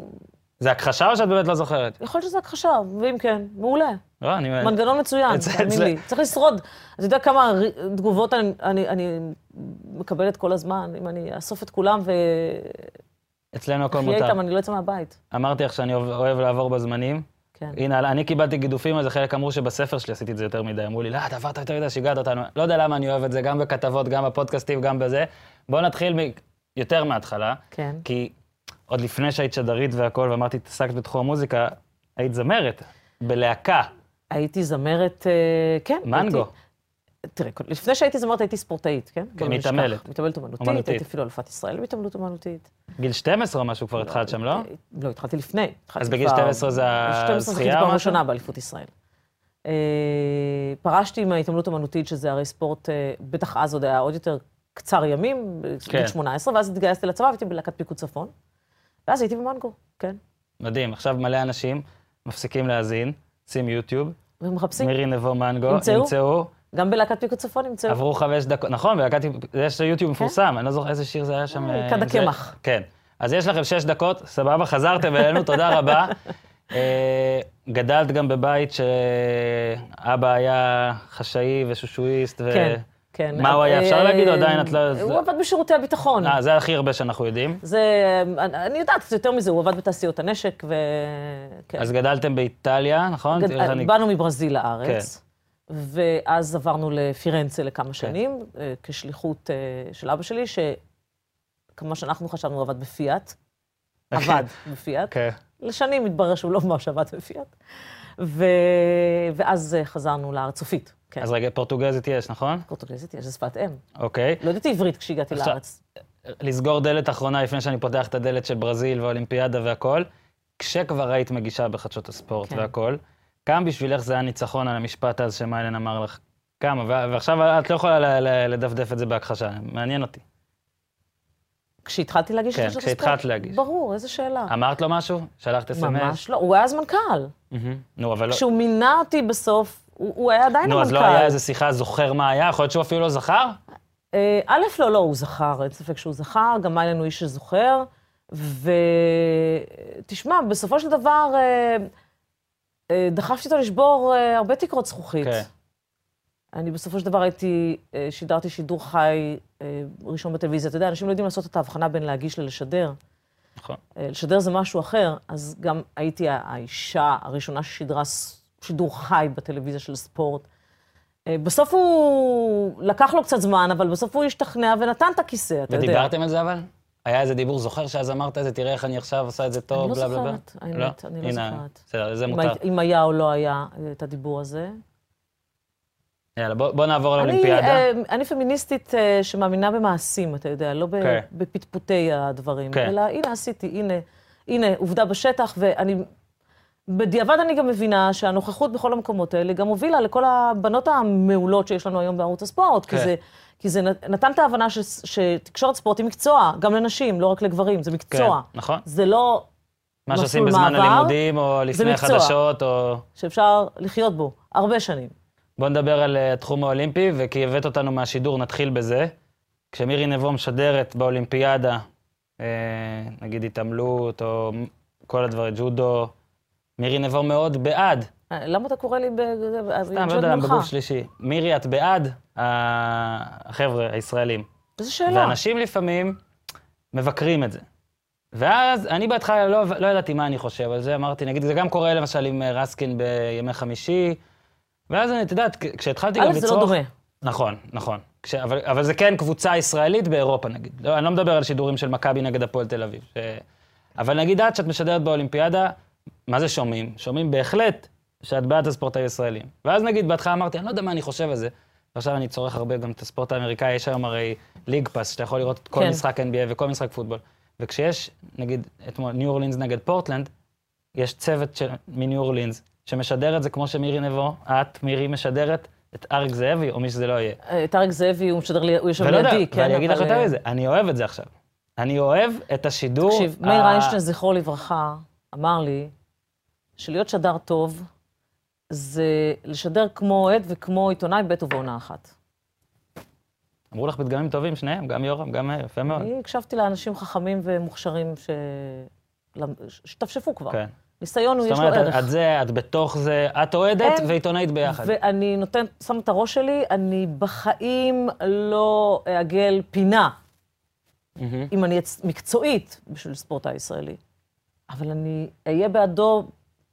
זה הכחשה או שאת באמת לא זוכרת? יכול להיות שזה הכחשה, ואם כן, מעולה. לא, אני... מנגנון מצוין, (laughs) תאמין לי. צריך לשרוד. אתה יודע כמה תגובות אני, אני, אני מקבלת כל הזמן, אם אני אאסוף את כולם אצלנו הכל מותר. איתם, אני לא אצא מהבית. אמרתי לך שאני אוהב לעבור בזמנים. כן. הנה, אני קיבלתי גידופים זה, חלק אמרו שבספר שלי עשיתי את זה יותר מדי. אמרו לי, לא, אתה עברת יותר מדי, שיגעת אותנו. לא יודע למה אני אוהב את זה, גם בכתבות, גם בפודקאסטים, גם בזה. בואו נתחיל מ... יותר מההתחלה, כן. כי עוד לפני שהיית שדרית והכל, ואמרתי, התעסקת בתחום המוזיקה, היית זמרת, בלהקה, הייתי זמרת, אה, כן. מנגו. הייתי, תראה, לפני שהייתי זמרת הייתי ספורטאית, כן? לא נשכח. מתעמלת. מתעמלת אומנותית. הייתי אפילו אלופת ישראל בהתעמלות אומנותית. גיל 12 או משהו כבר התחלת שם, לא? אה, לא, התחלתי לפני. אז בגיל כבר- 12 זה ב- 12 הזכייה זכיתי או פעם משהו? ראשונה באליפות ישראל. אה, פרשתי מההתעמלות אומנותית, שזה הרי ספורט, אה, בטח אז עוד היה עוד יותר קצר ימים, כן. בגיל 18, ואז התגייסתי לצבא, הייתי בלהקת פיקוד צפון. ואז הייתי במנגו, כן. מדהים, עכשיו מלא אנשים מפסיקים להאזין, שים יוטיוב, ומחפשים, מירי נבו מנגו, ימצאו? גם בלהקת פיקוד צפון נמצאו. עברו חמש דקות, נכון, בלהקת, יש יוטיוב מפורסם, אני לא זוכר איזה שיר זה היה שם. כן? אה, כד זה- הקמח. כן. אז יש לכם שש דקות, סבבה, חזרתם אלינו, תודה רבה. אה, גדלת גם בבית שאבא היה חשאי ושושואיסט, ו... כן, כן. מה הוא היה, אפשר אה, להגיד, או עדיין את לא... הוא עבד בשירותי הביטחון. אה, זה הכי הרבה שאנחנו יודעים. זה, אני יודעת קצת יותר מזה, הוא עבד בתעשיות הנשק, ו... כן. אז גדלתם באיטליה, נכון? באנו מברזיל לארץ, ואז עברנו לפירנצה לכמה שנים, אה, כשליחות אה, של אבא שלי, שכמה שאנחנו חשבנו, עבד בפיאט. עבד בפיאט. כן. לשנים התברר שהוא לא ממש עבד בפיאט. ו... ואז אה, חזרנו לארץ סופית. כן. אז רגע, פורטוגזית יש, נכון? פורטוגזית, יש, זה שפת אם. אוקיי. לא ידעתי עברית כשהגעתי עכשיו- לארץ. לסגור דלת אחרונה לפני שאני פותח את הדלת של ברזיל והאולימפיאדה והכל. כשכבר היית מגישה בחדשות הספורט כן. והכל, כמה בשבילך זה היה ניצחון על המשפט אז שמיילן אמר לך? כמה? ועכשיו את לא יכולה לדפדף את זה בהכחשה, מעניין אותי. כשהתחלתי להגיש כן, חדשות הספורט? כשהתחלת להגיש. ברור, איזה שאלה. אמרת לו משהו? שלחת אס.אם.אס? ממש לא, הוא היה אז מנכ"ל. מהמם. נו, אבל לא... כשהוא מינה אותי בסוף, הוא הוא היה עדיין נו, המנכ"ל. אז לא היה איזה שיחה זוכר מה היה? יכול להיות שהוא אפילו לא זכר? אה, א', לא, לא, הוא זכר, אין ספק שהוא זכר, גם מיילן הוא איש שזוכר. ותשמע, בסופו של דבר, אה, דחפתי אותו לשבור אה, הרבה תקרות זכוכית. כן. אני בסופו של דבר הייתי, אה, שידרתי שידור חי אה, ראשון בטלוויזיה. אתה יודע, אנשים לא יודעים לעשות את ההבחנה בין להגיש ללשדר. נכון. אה, לשדר זה משהו אחר, אז גם הייתי האישה הראשונה ששידרה שידור חי בטלוויזיה של ספורט. אה, בסוף הוא, לקח לו קצת זמן, אבל בסוף הוא השתכנע ונתן את הכיסא, אתה יודע. ודיברתם על זה אבל? היה איזה דיבור זוכר שאז אמרת איזה, תראה איך אני עכשיו עושה את זה טוב, אני לא בלה בלה בלה? זוכרת, האמת, אני לא זוכרת. בסדר, זה מותר. אם היה או לא היה את הדיבור הזה. יאללה, בוא נעבור אני, לאולימפיאדה. אה, אני פמיניסטית אה, שמאמינה במעשים, אתה יודע, לא כן. בפטפוטי הדברים, כן. אלא הנה עשיתי, הנה, הנה, עובדה בשטח, ואני... בדיעבד אני גם מבינה שהנוכחות בכל המקומות האלה גם הובילה לכל הבנות המעולות שיש לנו היום בערוץ הספורט, כי כן. זה... כי זה נת- נתן את ההבנה ש, שתקשורת ספורט היא מקצוע, גם לנשים, לא רק לגברים, זה מקצוע. כן, נכון. זה לא מה שעושים בזמן מעבר, הלימודים, או לפני. חדשות, או... שאפשר לחיות בו הרבה שנים. בוא נדבר על אה, התחום האולימפי, וכי הבאת אותנו מהשידור, נתחיל בזה. כשמירי נבו משדרת באולימפיאדה, אה, נגיד התעמלות, או כל הדברים, ג'ודו, מירי נבו מאוד בעד. אה, למה אתה קורא לי ב... סתם, לא יודע, בגוף שלישי. מירי, את בעד ה- החבר'ה הישראלים. איזה שאלה. ואנשים לפעמים מבקרים את זה. ואז אני בהתחלה לא, לא ידעתי מה אני חושב על זה, אמרתי, נגיד, זה גם קורה למשל עם אה, רסקין בימי חמישי, ואז אני, את יודעת, כשהתחלתי גם א', לצרוך... זה לא דומה. נכון, נכון. כש, אבל, אבל זה כן קבוצה ישראלית באירופה, נגיד. לא, אני לא מדבר על שידורים של מכבי נגד הפועל תל אביב. ש... אבל נגיד את, שאת משדרת באולימפיאדה, מה זה שומעים? שומעים בהחלט שאת בעד הספורט הישראלים. ואז נגיד, בהתחלה אמרתי, אני לא יודע מה אני חושב על זה. ועכשיו אני צורך הרבה גם את הספורט האמריקאי, יש היום הרי ליג פאס, שאתה יכול לראות את כל כן. משחק NBA וכל משחק פוטבול. וכשיש, נגיד, אתמול ניו אורלינס נגד פורטלנד, יש צוות של, מניו אורלינס שמשדר את זה כמו שמירי נבו, את, מירי, משדרת את אריק זאבי, או מי שזה לא יהיה. אה, את אריק זאבי, הוא משדר לי, הוא יושב לידי, כן, ואני אגיד לך אבל, יותר אה, מזה, אני אוהב את זה עכשיו. אני אוהב את השידור... תקשיב, מאיר איינשטיין, זכרו לברכה, אמר לי שלהיות שדר טוב זה לשדר כמו אוהד וכמו עיתונאי בעת ובעונה אחת. אמרו לך פתגמים טובים, שניהם, גם יורם, גם מאיר, יפה מאוד. אני הקשבתי לאנשים חכמים ומוכשרים ש... שתפשפו כבר. כן. ניסיון, זאת יש לו אומרת, ערך. את זה, את בתוך זה, את אוהדת אין. ועיתונאית ביחד. ואני נותנת, שמה את הראש שלי, אני בחיים לא אעגל פינה. אם אני מקצועית בשביל ספורט הישראלי. אבל אני אהיה בעדו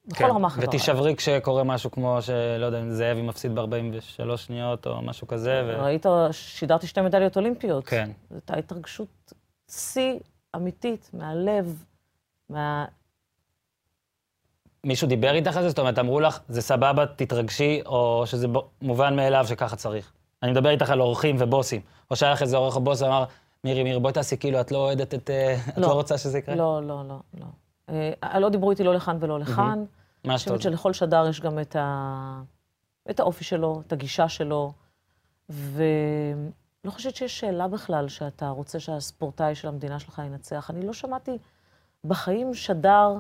בכל כן, רמה חברה. ותישברי כשקורה משהו כמו, שלא יודע, אם זאבי מפסיד ב-43 שניות או משהו כזה, ו... ראית, שידרתי שתי מדליות אולימפיות. כן. זו הייתה התרגשות שיא אמיתית, מהלב, מה... מישהו דיבר איתך על זה? זאת אומרת, אמרו לך, זה סבבה, תתרגשי, או שזה מובן מאליו שככה צריך? אני מדבר איתך על אורחים ובוסים. או שהיה לך איזה אורח או בוס ואמר, מירי, מירי, בואי תעשי כאילו, את לא אוהדת את... אה, את לא. לא רוצה שזה יקרה? לא, לא, לא, לא. אה, לא דיברו איתי לא לכאן ולא לכאן. מה אני שטוב. חושבת שלכל שדר יש גם את, ה... את האופי שלו, את הגישה שלו, ולא חושבת שיש שאלה בכלל שאתה רוצה שהספורטאי של המדינה שלך ינצח. אני לא שמעתי בחיים שדר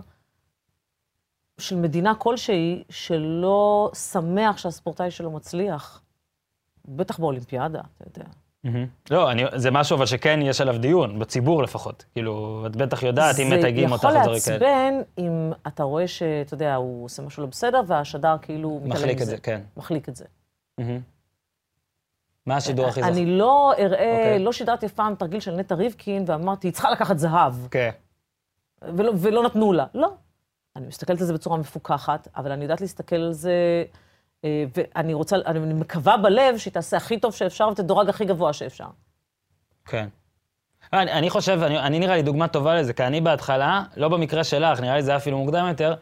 של מדינה כלשהי שלא שמח שהספורטאי שלו מצליח. בטח באולימפיאדה, אתה יודע. מהמם. לא, אני, זה משהו אבל שכן יש עליו דיון, בציבור לפחות. כאילו, את בטח יודעת אם מתייגים אותך זה או יכול דברים כאלה. לעצבן אם אתה רואה שאתה יודע, הוא עושה משהו לא בסדר, והשדר כאילו מחליק את. זה, כן. מחליק את זה. מהמם. מה השידור הכי זוכר? אני לא אראה, אוקיי. לא שידרתי אף פעם תרגיל של נטע ריבקין, ואמרתי, היא צריכה לקחת זהב, כן. ולא, נתנו לה. לא. אני מסתכלת על זה בצורה מפוקחת, אבל אני יודעת להסתכל על זה, ואני רוצה, אני מקווה בלב שהיא תעשה הכי טוב שאפשר ותדורג הכי גבוה שאפשר. כן. אני, אני חושב, אני, אני נראה לי דוגמה טובה לזה, כי אני בהתחלה, לא במקרה שלך, נראה לי זה היה אפילו מוקדם יותר,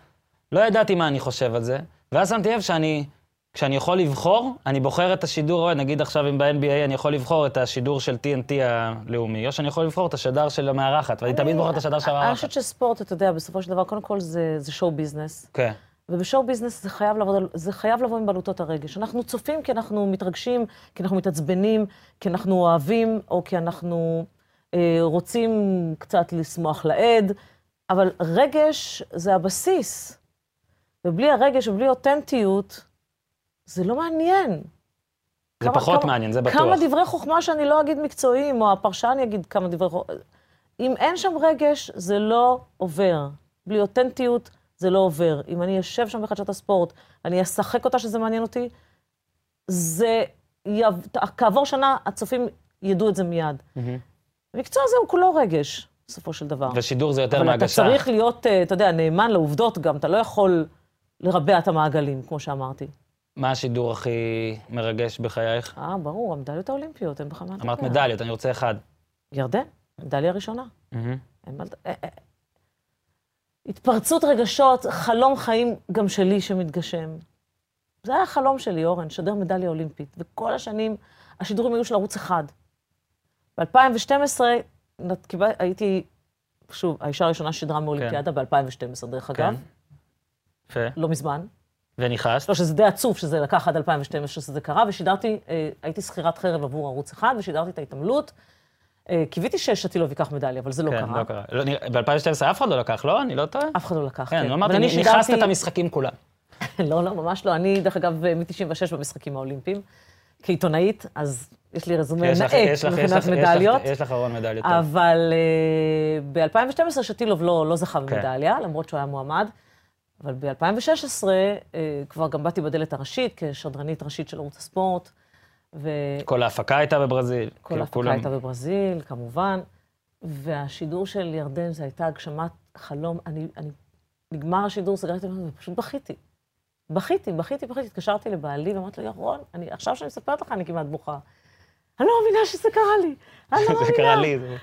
לא ידעתי מה אני חושב על זה, ואז שמתי לב שאני, כשאני יכול לבחור, אני בוחר את השידור, נגיד עכשיו אם ב-NBA אני יכול לבחור את השידור של TNT הלאומי, או שאני יכול לבחור את השדר של המארחת, ואני תמיד בוחר את השדר של אני המארחת. חושבת שספורט, אתה יודע, בסופו של דבר, קודם כל זה, זה שואו ביזנס. כן. ובשואו ביזנס זה חייב, לעבוד, זה חייב לבוא עם בלוטות הרגש. אנחנו צופים כי אנחנו מתרגשים, כי אנחנו מתעצבנים, כי אנחנו אוהבים, או כי אנחנו אה, רוצים קצת לשמוח לעד, אבל רגש זה הבסיס. ובלי הרגש ובלי אותנטיות, זה לא מעניין. זה כמה- פחות כמה- מעניין, זה בטוח. כמה דברי חוכמה שאני לא אגיד מקצועיים, או הפרשן יגיד כמה דברי חוכמה. אם אין שם רגש, זה לא עובר. בלי אותנטיות, זה לא עובר. אם אני אשב שם בחדשת הספורט, אני אשחק אותה שזה מעניין אותי, זה... יב... כעבור שנה, הצופים ידעו את זה מיד. מהמם. המקצוע הזה הוא כולו רגש, בסופו של דבר. ושידור זה יותר אבל אתה מהגשה. צריך להיות, אה, אתה יודע, נאמן לעובדות גם, אתה לא יכול לרבע את המעגלים, כמו שאמרתי. מה השידור הכי מרגש בחייך? אה, ברור, המדליות האולימפיות, אין בכלל מה לדבר. אמרת מדליות, אני רוצה אחד. ירדן, מדליה ראשונה. מהמם. אין מה לד- אה, אה. התפרצות רגשות, חלום חיים גם שלי שמתגשם. זה היה החלום שלי, אורן, לשדר מדליה אולימפית. וכל השנים השידורים היו של ערוץ אחד. ב-2012 נת- קיבל- הייתי, שוב, האישה הראשונה ששידרה מאולימפיאדה ב-2012, דרך אגב, כן. יפה. לא מזמן. ונכנסת? לא, שזה די עצוב שזה לקח עד 2012 שזה קרה, ושידרתי, אה, הייתי שכירת חרב עבור ערוץ אחד, ושידרתי את ההתעמלות. אה, קיוויתי ששתילוב ייקח מדליה, אבל זה לא כן, קרה. לא קרה. לא, נראה- ב-2012 אף אחד לא לקח, לא? אני לא טועה? אף אחד לא לקח, כן, כן. לא אמרתי, נכנסת את המשחקים כולם. (laughs) לא, לא, ממש לא. אני, דרך אגב, מ-96 במשחקים האולימפיים, כעיתונאית, אז יש לי רזומה נאה מבחינת מדליות. יש לך ארון מדליות. אבל ב-2012 שטילוב לא, לא זכה כן. במדליה, למרות שהוא היה מועמד. אבל ב-2016 כבר גם באתי בדלת הראשית, כשדרנית ראשית של ערוץ הספורט, וכל כל ההפקה הייתה בברזיל. כאילו, ההפקה כולם- הייתה בברזיל, כמובן. והשידור של ירדן, זו הייתה הגשמת חלום. אני, אני, נגמר השידור, סגרתי את זה, ופשוט בכיתי. בכיתי, בכיתי, בכיתי. התקשרתי לבעלי ואמרתי לו, ירון, אני, עכשיו שאני מספרת לך, אני כמעט בוכה. אני לא מאמינה שזה קרה לי. אני לא (laughs) מאמינה. זה קרה לי. זה-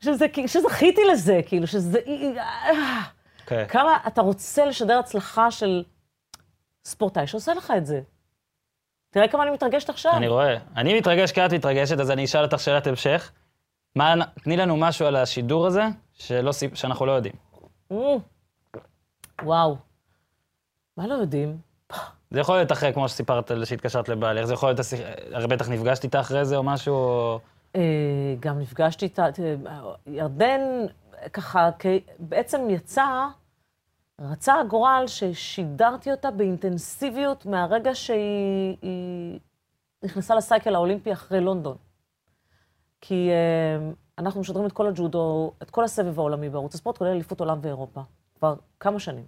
שזה, שזכיתי לזה, כאילו, שזה... אה, כן. כמה אתה רוצה לשדר הצלחה של ספורטאי שעושה לך את זה. תראה כמה אני מתרגשת עכשיו. אני רואה. אני מתרגש כי את מתרגשת, אז אני אשאל אותך שאלת המשך. מה, תני לנו משהו על השידור הזה שלא, שאנחנו לא יודעים. Mm. וואו. מה לא יודעים? זה יכול להיות אחרי, כמו שסיפרת, שהתקשרת לבעלך, זה יכול להיות, הרי בטח נפגשת איתה אחרי זה או משהו. אה, גם נפגשתי איתה, תראה, ירדן ככה, בעצם יצא, רצה הגורל ששידרתי אותה באינטנסיביות מהרגע שהיא היא נכנסה לסייקל האולימפי אחרי לונדון. כי אה, אנחנו משדרים את כל הג'ודו, את כל הסבב העולמי בערוץ הספורט, כולל אליפות עולם ואירופה, כבר כמה שנים.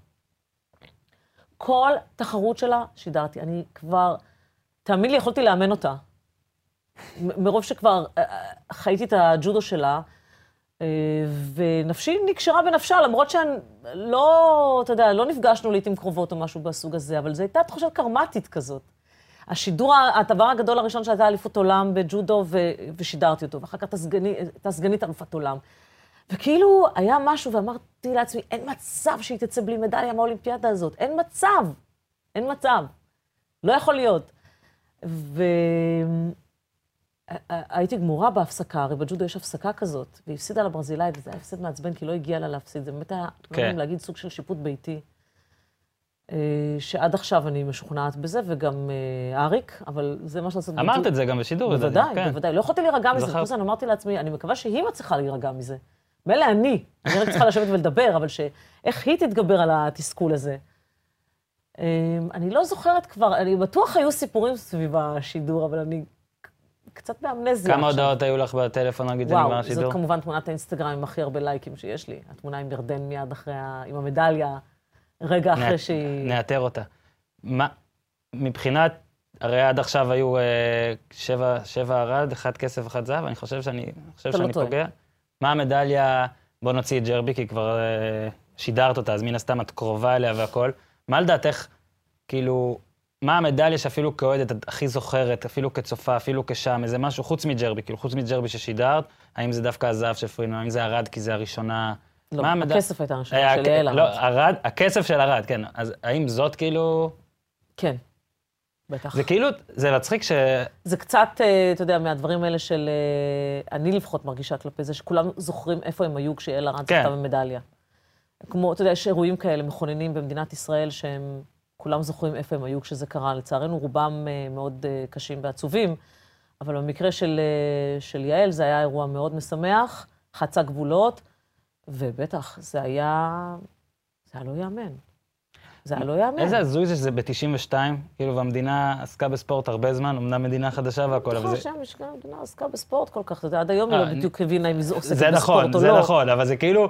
כל תחרות שלה שידרתי. אני כבר, תאמין לי, יכולתי לאמן אותה. מרוב שכבר אה, אה, חייתי את הג'ודו שלה, ונפשי נקשרה בנפשה, למרות שלא, אתה יודע, לא נפגשנו לעיתים קרובות או משהו בסוג הזה, אבל זו הייתה תחושה קרמטית כזאת. השידור, הדבר הגדול הראשון שהייתה אליפות עולם בג'ודו, ו- ושידרתי אותו, ואחר כך הייתה סגני- הייתה סגנית אלופת עולם. וכאילו, היה משהו, ואמרתי לעצמי, אין מצב שהיא תצא בלי מדליה מהאולימפיאדה הזאת. אין מצב. אין מצב. לא יכול להיות. והייתי גמורה בהפסקה, הרי בג'ודו יש הפסקה כזאת, והיא הפסידה לברזילאית, וזה היה הפסד מעצבן, כי לא הגיע לה להפסיד. זה באמת היה, לא כן. להגיד, סוג של שיפוט ביתי. אה, שעד עכשיו אני משוכנעת בזה, וגם אה, אריק, אבל זה מה לעשות. אמרת את זה גם בשידור. בוודאי, כן. בוודאי. לא יכולתי להירגע מזה. פלוס אני אמרתי לעצמי, אני מקווה שהיא מצליחה להירגע מזה. מילא אני, אני רק צריכה לשבת ולדבר, אבל שאיך היא תתגבר על התסכול הזה. אמ, אני לא זוכרת כבר, אני בטוח היו סיפורים סביב השידור, אבל אני קצת באמנזיה כמה. הודעות היו לך בטלפון, נגיד, שנגמר וואו, השידור? זאת כמובן תמונת האינסטגרם עם הכי הרבה לייקים שיש לי. התמונה עם ירדן מיד אחרי, ה... עם המדליה, רגע אחרי שהיא... נאתר אותה. מה, מבחינת, הרי עד עכשיו היו אה, שבע, שבע ארד, אחד כסף, אחד זהב, אני חושב שאני, אני חושב לא שאני טועה. פוגע. מה המדליה, בוא נוציא את ג'רבי, כי כבר אה, שידרת אותה, אז מן הסתם את קרובה אליה והכל. מה לדעתך, כאילו, מה המדליה שאפילו כאוהדת את הכי זוכרת, אפילו כצופה, אפילו כשם, איזה משהו, חוץ מג'רבי, כאילו, חוץ מג'רבי ששידרת, האם זה דווקא הזהב של פרינו, האם זה ארד כי זה הראשונה? לא, מה המדל- הכסף הייתה הראשונה היה- של יעל לא, ארד. ארד, הכסף של ארד, כן. אז האם זאת כאילו... כן, בטח. זה כאילו, זה מצחיק ש... זה קצת, אה, אתה יודע, מהדברים האלה של... אה, אני לפחות מרגישה כלפי זה, שכולם זוכרים איפה הם היו כשיעל ארד כן. זכתה במדליה. כמו, אתה יודע, יש אירועים כאלה מכוננים במדינת ישראל שהם כולם זוכרים איפה הם היו כשזה קרה. לצערנו, רובם אה, מאוד אה, קשים ועצובים, אבל במקרה של, אה, של יעל זה היה אירוע מאוד משמח, חצה גבולות, ובטח, זה היה... זה היה לא ייאמן. זה לא ייאמן. איזה הזוי זה שזה ב-92, כאילו, והמדינה עסקה בספורט הרבה זמן, אמנם מדינה חדשה והכל, אבל נכון זה... שהמדינה עסקה בספורט כל כך, אתה יודע, עד היום היא אה, לא בדיוק הבינה אם היא עוסקת זה נכון, בספורט או זה לא. נכון, אבל זה כאילו...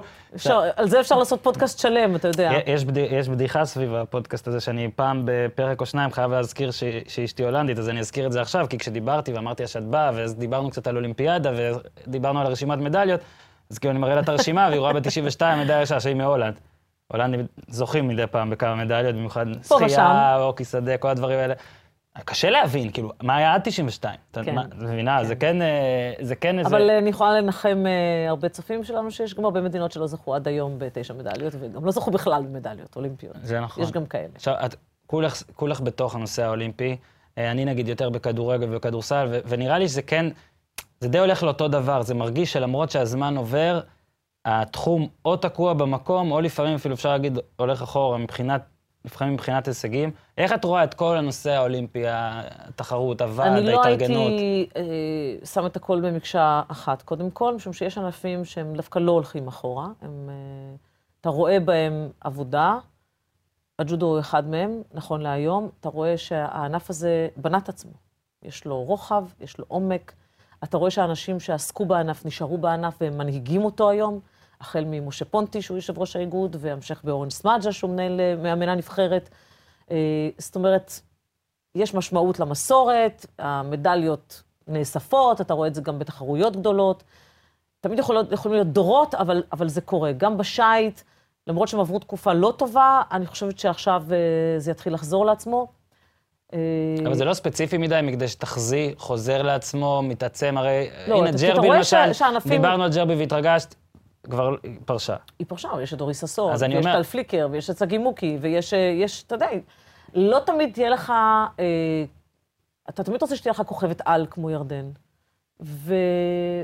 על זה אפשר לעשות פודקאסט שלם, אתה יודע. יש, בדי, יש בדיחה סביב הפודקאסט הזה, שאני פעם בפרק או שניים חייב להזכיר שאשתי הולנדית, אז אני אזכיר את זה עכשיו, כי כשדיברתי ואמרתי לה שאת באה, ואז דיברנו קצת על אולימפיאדה, ודיברנו על רשימת מדליות, אז כאילו אני מראה לה את הרשימה, והיא רואה ב-92 מדליה שהיא מהולנד. הולנדים זוכים מדי פעם בכמה מדליות, במיוחד שחייה. הוקי שדה, כל הדברים האלה. קשה להבין, כאילו, מה היה עד 92? אתה כן. את מבינה? זה כן, אה, זה כן איזה... אבל אה, אני יכולה לנחם אה, הרבה צופים שלנו, שיש גם הרבה מדינות שלא זכו עד היום בתשע מדליות, וגם לא זכו בכלל במדליות אולימפיות. זה נכון. יש גם כאלה. עכשיו, את כולך, כולך בתוך הנושא האולימפי, אה, אני נגיד יותר בכדורגל ובכדורסל, ונראה לי שזה כן, זה די הולך לאותו דבר, זה מרגיש שלמרות שהזמן עובר, התחום או תקוע במקום, או לפעמים אפילו אפשר להגיד הולך אחורה מבחינת, לפעמים מבחינת הישגים. איך את רואה את כל הנושא האולימפי, התחרות, הוועד, אני לא ההתארגנות? הייתי אה, שם את הכל במקשה אחת, קודם כל, משום שיש ענפים שהם דווקא לא הולכים אחורה. הם, אה, אתה רואה בהם עבודה, הג'ודו הוא אחד מהם, נכון להיום. אתה רואה שהענף הזה בנה את עצמו. יש לו רוחב, יש לו עומק. אתה רואה שאנשים שעסקו בענף נשארו בענף והם מנהיגים אותו היום, החל ממשה פונטי, שהוא יושב ראש האיגוד, והמשך באורן סמדג'ה, שהוא מנהל, אה, מאמן הנבחרת. אה, זאת אומרת, יש משמעות למסורת, המדליות נאספות, אתה רואה את זה גם בתחרויות גדולות. תמיד יכולות, יכולים להיות דורות, אבל, אבל זה קורה. גם בשייט, למרות שהם עברו תקופה לא טובה, אני חושבת שעכשיו אה, זה יתחיל לחזור לעצמו. אבל זה לא ספציפי מדי, מכדי שתחזי, חוזר לעצמו, מתעצם, הרי, לא, הנה ג'רבי למשל, ש- שהענפים- דיברנו על ג'רבי והתרגשת, כבר פרשה. היא פרשה, אבל יש את דורי ששון, ויש אומר- טל פליקר, ויש את שגיא מוקי, ויש, אה, יש, אתה יודע, לא תמיד תהיה לך, אה, אתה תמיד רוצה שתהיה לך כוכבת על כמו ירדן. ו,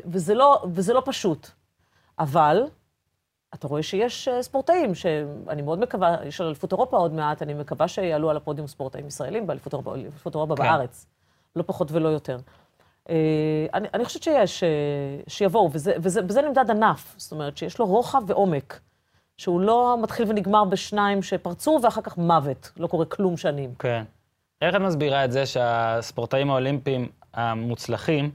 וזה, לא, וזה לא פשוט. אבל, אתה רואה שיש אה, ספורטאים, שאני מאוד מקווה, יש על אליפות אירופה עוד מעט, אני מקווה שיעלו על הפודיום ספורטאים ישראלים באליפות אירופה, אליפות אירופה כן. בארץ. לא פחות ולא יותר. אה, אני, אני חושבת שיש, אה, שיבואו, וזה, וזה, נמדד ענף. זאת אומרת, שיש לו רוחב ועומק, שהוא לא מתחיל ונגמר בשניים שפרצו, ואחר כך מוות, לא קורה כלום שנים. כן. איך את מסבירה את זה שהספורטאים האולימפיים המוצלחים,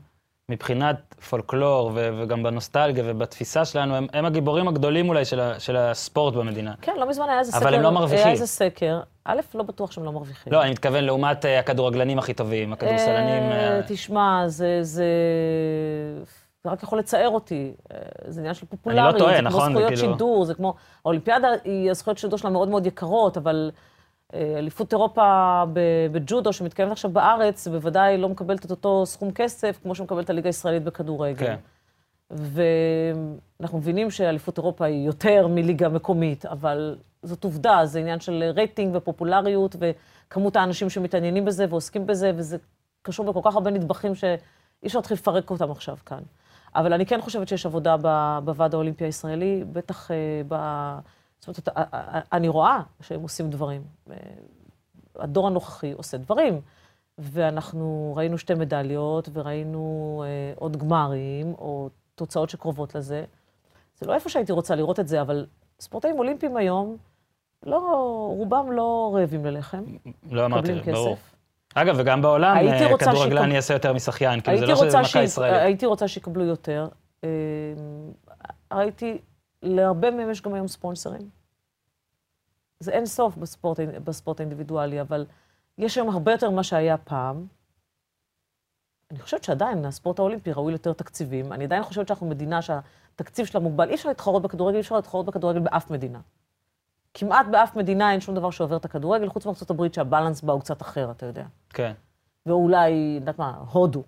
מבחינת פולקלור ו- וגם בנוסטלגיה ובתפיסה שלנו, הם, הם הגיבורים הגדולים אולי של, ה- של הספורט במדינה? כן, לא מזמן היה איזה אבל סקר, הם לא מרוויחים. היה איזה סקר, א', לא בטוח שהם לא מרוויחים. לא, אני מתכוון לעומת אה, הכדורגלנים הכי טובים, הכדורסלנים... אה, אה, תשמע, זה, זה... זה רק יכול לצער אותי. זה עניין של פופולריות. אני לא טועה, זה נכון, כמו זכויות זה כאילו- שידור, זה כמו... האולימפיאדה, הזכויות שידור שלה מאוד מאוד יקרות, אבל אליפות אירופה בג'ודו, שמתקיימת עכשיו בארץ, בוודאי לא מקבלת את אותו סכום כסף, כמו שמקבלת הליגה הישראלית בכדורגל. כן. ואנחנו מבינים שאליפות אירופה היא יותר מליגה מקומית, אבל זאת עובדה, זה עניין של רייטינג ופופולריות וכמות האנשים שמתעניינים בזה ועוסקים בזה, וזה קשור בכל כך הרבה נדבכים שאי אפשר להתחיל לפרק אותם עכשיו כאן. אבל אני כן חושבת שיש עבודה בוועד האולימפי הישראלי, בטח אה, ב... זאת אומרת, אתה- אה, אה, אני רואה שהם עושים דברים. אה, הדור הנוכחי עושה דברים. ואנחנו ראינו שתי מדליות, וראינו אה, עוד גמרים, או תוצאות שקרובות לזה. זה לא איפה שהייתי רוצה לראות את זה, אבל ספורטאים אולימפיים היום, לא, רובם לא רעבים ללחם, לא אמרתי, ברור. אגב, וגם בעולם, אה, כדורגלן שיקב- יעשה יותר משחיין, כאילו זה לא שזה מכה ישראלית. הייתי רוצה שיקבלו יותר. אה, ראיתי, להרבה מהם יש גם היום ספונסרים. זה אין סוף בספורט, בספורט האינדיבידואלי, אבל יש היום הרבה יותר ממה שהיה פעם. אני חושבת שעדיין הספורט האולימפי ראוי ליותר תקציבים. אני עדיין חושבת שאנחנו מדינה שהתקציב שלה מוגבל. אי אפשר להתחרות בכדורגל, אי אפשר להתחרות בכדורגל באף מדינה. כמעט באף מדינה אין שום דבר שעובר את הכדורגל, חוץ מארצות הברית שהבלנס בה הוא קצת אחר, אתה יודע. כן. ואולי, יודעת מה, הודו.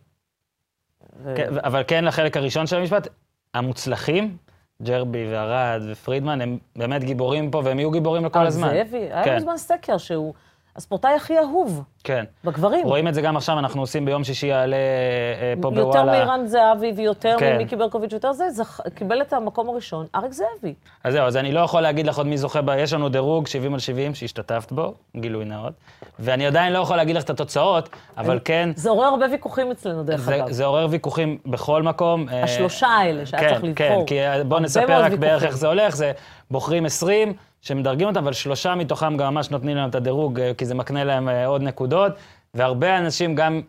ו- כן, ו- אבל כן, לחלק הראשון של המשפט, המוצלחים, ג'רבי וארד ופרידמן, הם באמת גיבורים פה, והם יהיו גיבורים לכל הזמן. זאבי, היה כן. מזמן סקר שהוא הספורטאי הכי אהוב. כן. בגברים. רואים את זה גם עכשיו, אנחנו עושים ביום שישי יעלה אה, פה יותר בוואלה. מערן זהבי ויותר כן. ממיקי ברקוביץ', יותר זה, זכ... קיבל את המקום הראשון, אריק זאבי. אז זהו, אז אני לא יכול להגיד לך עוד מי זוכה ב... יש לנו דירוג 70 על 70 שהשתתפת בו, גילוי נאות, ואני עדיין לא יכול להגיד לך את התוצאות, אבל כן, זה עורר הרבה ויכוחים אצלנו, דרך זה, אגב. זה עורר ויכוחים בכל מקום. אה, השלושה האלה שהיה כן, צריך לבחור. כן, כי אה, בואו נספר רק בערך. איך זה הולך, זה בוחרים 20 שמדרגים אותם, אבל שלושה מתוכם גם ממש נותנים להם את הדירוג, אה, כי זה מקנה להם אה, עוד נקודות, והרבה אנשים גם,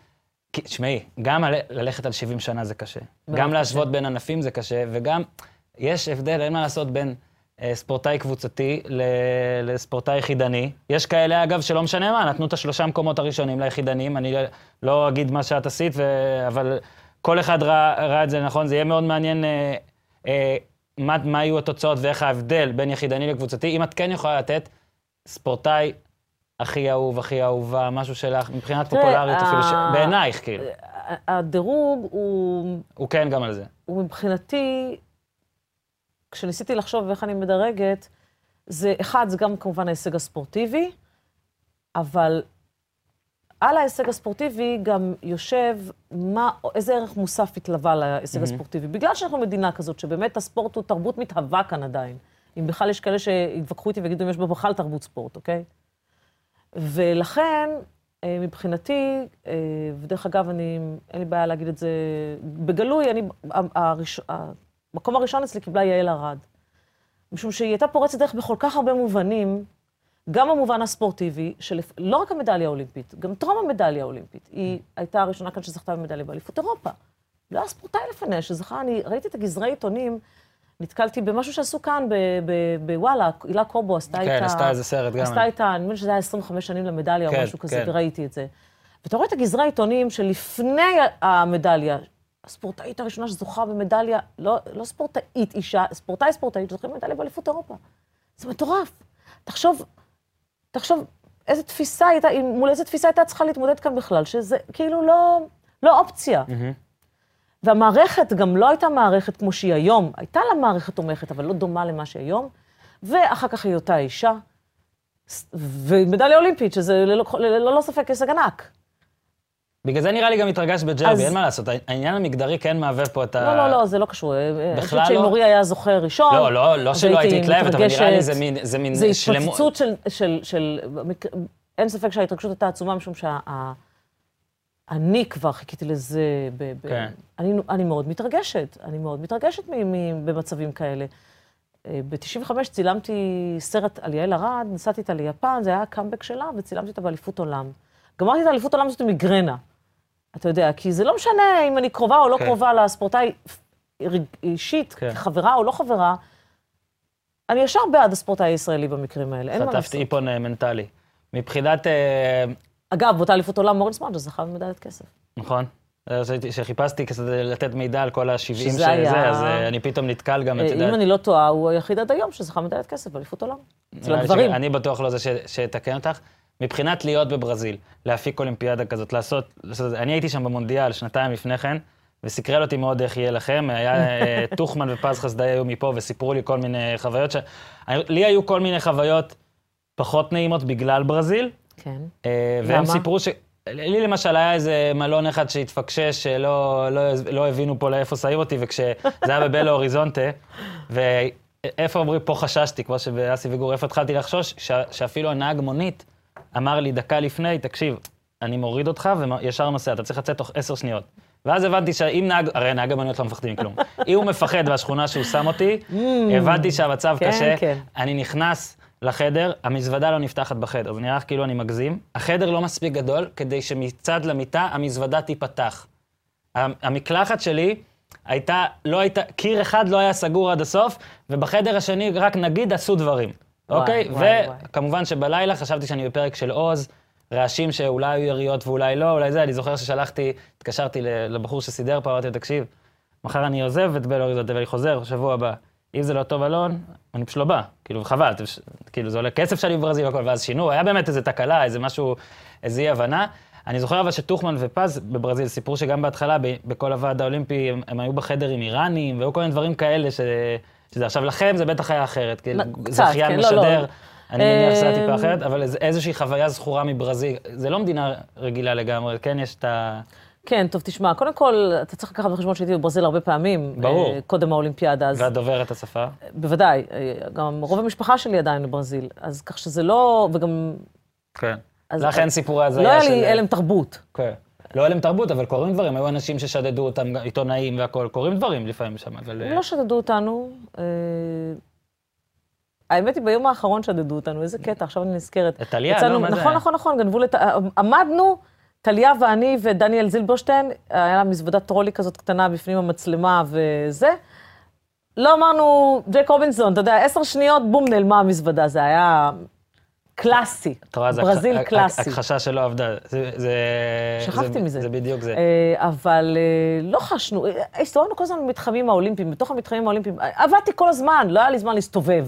תשמעי, גם ל- ללכת על 70 שנה זה קשה. גם קשה. להשוות בין ענפים זה קשה, וגם יש הבדל, אין מה לעשות בין אה, ספורטאי קבוצתי ל- לספורטאי יחידני. יש כאלה, אגב, שלא משנה מה, נתנו את השלושה מקומות הראשונים ליחידנים, אני לא- לא אגיד מה שאת עשית, ו... אבל כל אחד ראה, ראה את זה נכון, זה יהיה מאוד מעניין אה, אה, מה, מה יהיו התוצאות ואיך ההבדל בין יחידני לקבוצתי. אם את כן יכולה לתת ספורטאי הכי אהוב, הכי אהובה, משהו שלך, מבחינת פופולריות אפילו, ש... בעינייך, כאילו. הדירוג הוא, הוא כן גם על זה. הוא מבחינתי, כשניסיתי לחשוב איך אני מדרגת, זה, אחד, זה גם כמובן ההישג הספורטיבי, אבל על ההישג הספורטיבי גם יושב מה, איזה ערך מוסף התלווה להישג הספורטיבי. בגלל שאנחנו מדינה כזאת, שבאמת הספורט הוא תרבות מתהווה כאן עדיין. אם בכלל יש כאלה שיתווכחו איתי ויגידו אם יש בה בכלל תרבות ספורט, אוקיי? ולכן, אה, מבחינתי, אה, ודרך אגב, אני, אין לי בעיה להגיד את זה בגלוי, אני, הראש, המקום הראשון אצלי קיבלה יעל ארד. משום שהיא הייתה פורצת דרך בכל כך הרבה מובנים, גם במובן הספורטיבי, של לא רק המדליה האולימפית, גם טרום המדליה האולימפית. היא הייתה הראשונה כאן שזכתה במדליה באליפות אירופה. לא היה ספורטאי לפניה שזכה, אני ראיתי את הגזרי עיתונים, נתקלתי במשהו שעשו כאן בוואלה, הילה קובו עשתה כן, איתה... עשתה איזה סרט גם. עשתה איתה, אני מבין שזה היה 25 שנים למדליה כן, או משהו כזה, כן. וראיתי את זה. ואתה רואה את הגזרי העיתונים שלפני המדליה, הספורטאית הראשונה שזוכה במדליה, לא, לא ספורטאית אישה, ספורטאי ספורטאית שזוכה במדליה באליפות אירופה. זה מטורף. תחשוב, תחשוב איזה תפיסה הייתה, מול איזה תפיסה הייתה צריכה להתמודד כאן בכלל, שזה כאילו לא, לא אופציה. והמערכת גם לא הייתה מערכת כמו שהיא היום, הייתה לה מערכת תומכת, אבל לא דומה למה שהיא היום. ואחר כך היותה אישה, ומדליה אולימפית, שזה ללא, ללא, ללא ספק הישג ענק. בגלל זה נראה לי גם התרגשת בג'רבי, אין מה לעשות, העניין המגדרי כן מהווה פה את ה... לא, לא, לא, זה לא קשור. אני בכלל חושבת שאם לא? אורי היה זוכה ראשון, לא, לא, לא שלא הייתי מתלהבת, אבל נראה לי. זה מין, זה מין זה. התפוצצות של, של, של, אין ספק שההתרגשות הייתה עצומה, משום שאני כבר חיכיתי לזה, ב, ב, כן. אני, אני מאוד מתרגשת, אני מאוד מתרגשת מ, מ, במצבים כאלה. ב-95 צילמתי סרט על יעל ארד, נסעתי איתה ליפן, זה היה הקאמבק שלה, וצילמתי אותה באליפות עולם. גמרתי את האליפות עולם הזאת עם מיגרנה. אתה יודע, כי זה לא משנה אם אני קרובה או לא כן. קרובה לספורטאי אישית, כן. חברה או לא חברה. אני ישר בעד הספורטאי הישראלי במקרים האלה, אין מה לעשות. חטפתי איפון מנטלי. מבחינת, אה, אגב, באותה אליפות עולם מורנס מנג'ה זכה במדליית כסף. נכון? אה, שהייתי- שחיפשתי כדי לתת מידע על כל ה-70 שזה היה- אז אה, אני פתאום נתקל גם, את אה, יודעת. אם אני לא טועה, הוא היחיד עד היום שזכה במדליית כסף באליפות עולם. אצל הגברים. שאני בטוח לא זה שיתקן אותך. מבחינת להיות בברזיל, להפיק אולימפיאדה כזאת, לעשות, לעשות, אני הייתי שם במונדיאל שנתיים לפני כן, וסקרל אותי מאוד איך יהיה לכם. היה אה, (laughs) טוחמן ופז חסדאי היו מפה וסיפרו לי כל מיני חוויות. ש... אני- לי היו כל מיני חוויות פחות נעימות בגלל ברזיל, כן. אה, והם למה? סיפרו ש... לי למשל היה איזה מלון אחד שהתפקשש, שלא לא, לא הבינו פה לאיפה שמים אותי, וכשזה היה בבלו אוריזונטה, ואיפה אומרים, פה חששתי, כמו שבאסי וגור, איפה התחלתי לחשוש, ש... שאפילו הנהג מונית אמר לי דקה לפני, תקשיב, אני מוריד אותך וישר נוסע, אתה צריך לצאת תוך עשר שניות. ואז הבנתי שאם נהג, הרי נהג המוניות לא מפחדים מכלום. אם הוא מפחד מהשכונה שהוא שם אותי, הבנתי שהמצב כן, קשה. כן. אני נכנס לחדר, המזוודה לא נפתחת בחדר, זה נראה כאילו אני מגזים. החדר לא מספיק גדול כדי שמצד למיטה המזוודה תיפתח. המ- המקלחת שלי הייתה, לא הייתה, קיר אחד לא היה סגור עד הסוף, ובחדר השני רק נגיד עשו דברים, אוקיי? וכמובן שבלילה חשבתי שאני בפרק של עוז, רעשים שאולי היו יריות ואולי לא, אולי זה, אני זוכר ששלחתי, התקשרתי לבחור שסידר פה, אמרתי לו, תקשיב, מחר אני עוזב את בל אוריזונטה ואני חוזר, שבוע הבא. אם זה לא טוב אלון, אני פשוט לא בא. כאילו, חבל, כאילו, זה עולה כסף שאני בברזיל והכל, ואז שינו, היה באמת איזה תקלה, איזה משהו, איזה אי-הבנה. אני זוכר אבל שטוחמן ופז בברזיל סיפרו שגם בהתחלה, בכל הוועד האולימפי, הם, הם היו בחדר עם איראנים, והיו כל מיני דברים כאלה, ש... שזה עכשיו לכם זה בטח היה אחרת, כאילו, זכיין כן, לא, לא. משדר. אני מניח שזה היה טיפה אמ, אחרת, אבל איז- איזושהי חוויה זכורה מברזיל. זה לא מדינה רגילה לגמרי, כן, יש את ה... כן, טוב, תשמע, קודם כל, אתה צריך לקחת בחשבון שהייתי בברזיל הרבה פעמים. ברור. אה, קודם האולימפיאדה, אז ואת דוברת השפה. בוודאי. אה, גם רוב המשפחה שלי עדיין בברזיל, אז כך שזה לא, וגם... כן. לך אין סיפורי הזיה לא היה של... לי הלם תרבות. כן. לא הלם תרבות, אבל קורים דברים. היו אנשים ששדדו אותם, עיתונאים והכול. קורים דברים לפעמים שם, אבל... הם לא שדדו אותנו. אה, האמת היא, ביום האחרון שדדו אותנו, איזה קטע, עכשיו אני נזכרת. את טליה, לא? מה זה נכון, היה? נכון, נכון, גנבו לת... עמדנו, טליה ואני ודניאל זילברשטיין, היה לה מזוודת טרולי כזאת קטנה בפנים המצלמה וזה. לא אמרנו, ג'ק רובינסון, אתה יודע, עשר שניות, בום, נעלמה המזוודה, זה היה קלאסי. זה ברזיל הכ- קלאסי. הכחשה שלא עבדה. זה... זה- שכחתי זה- מזה. זה בדיוק זה. אה, אבל אה, לא חשנו, אה, הסתובבנו כל הזמן במתחמים האולימפיים, בתוך המתחמים האולימפיים. אה, עבדתי כל הזמן, לא היה לי זמן להסתובב.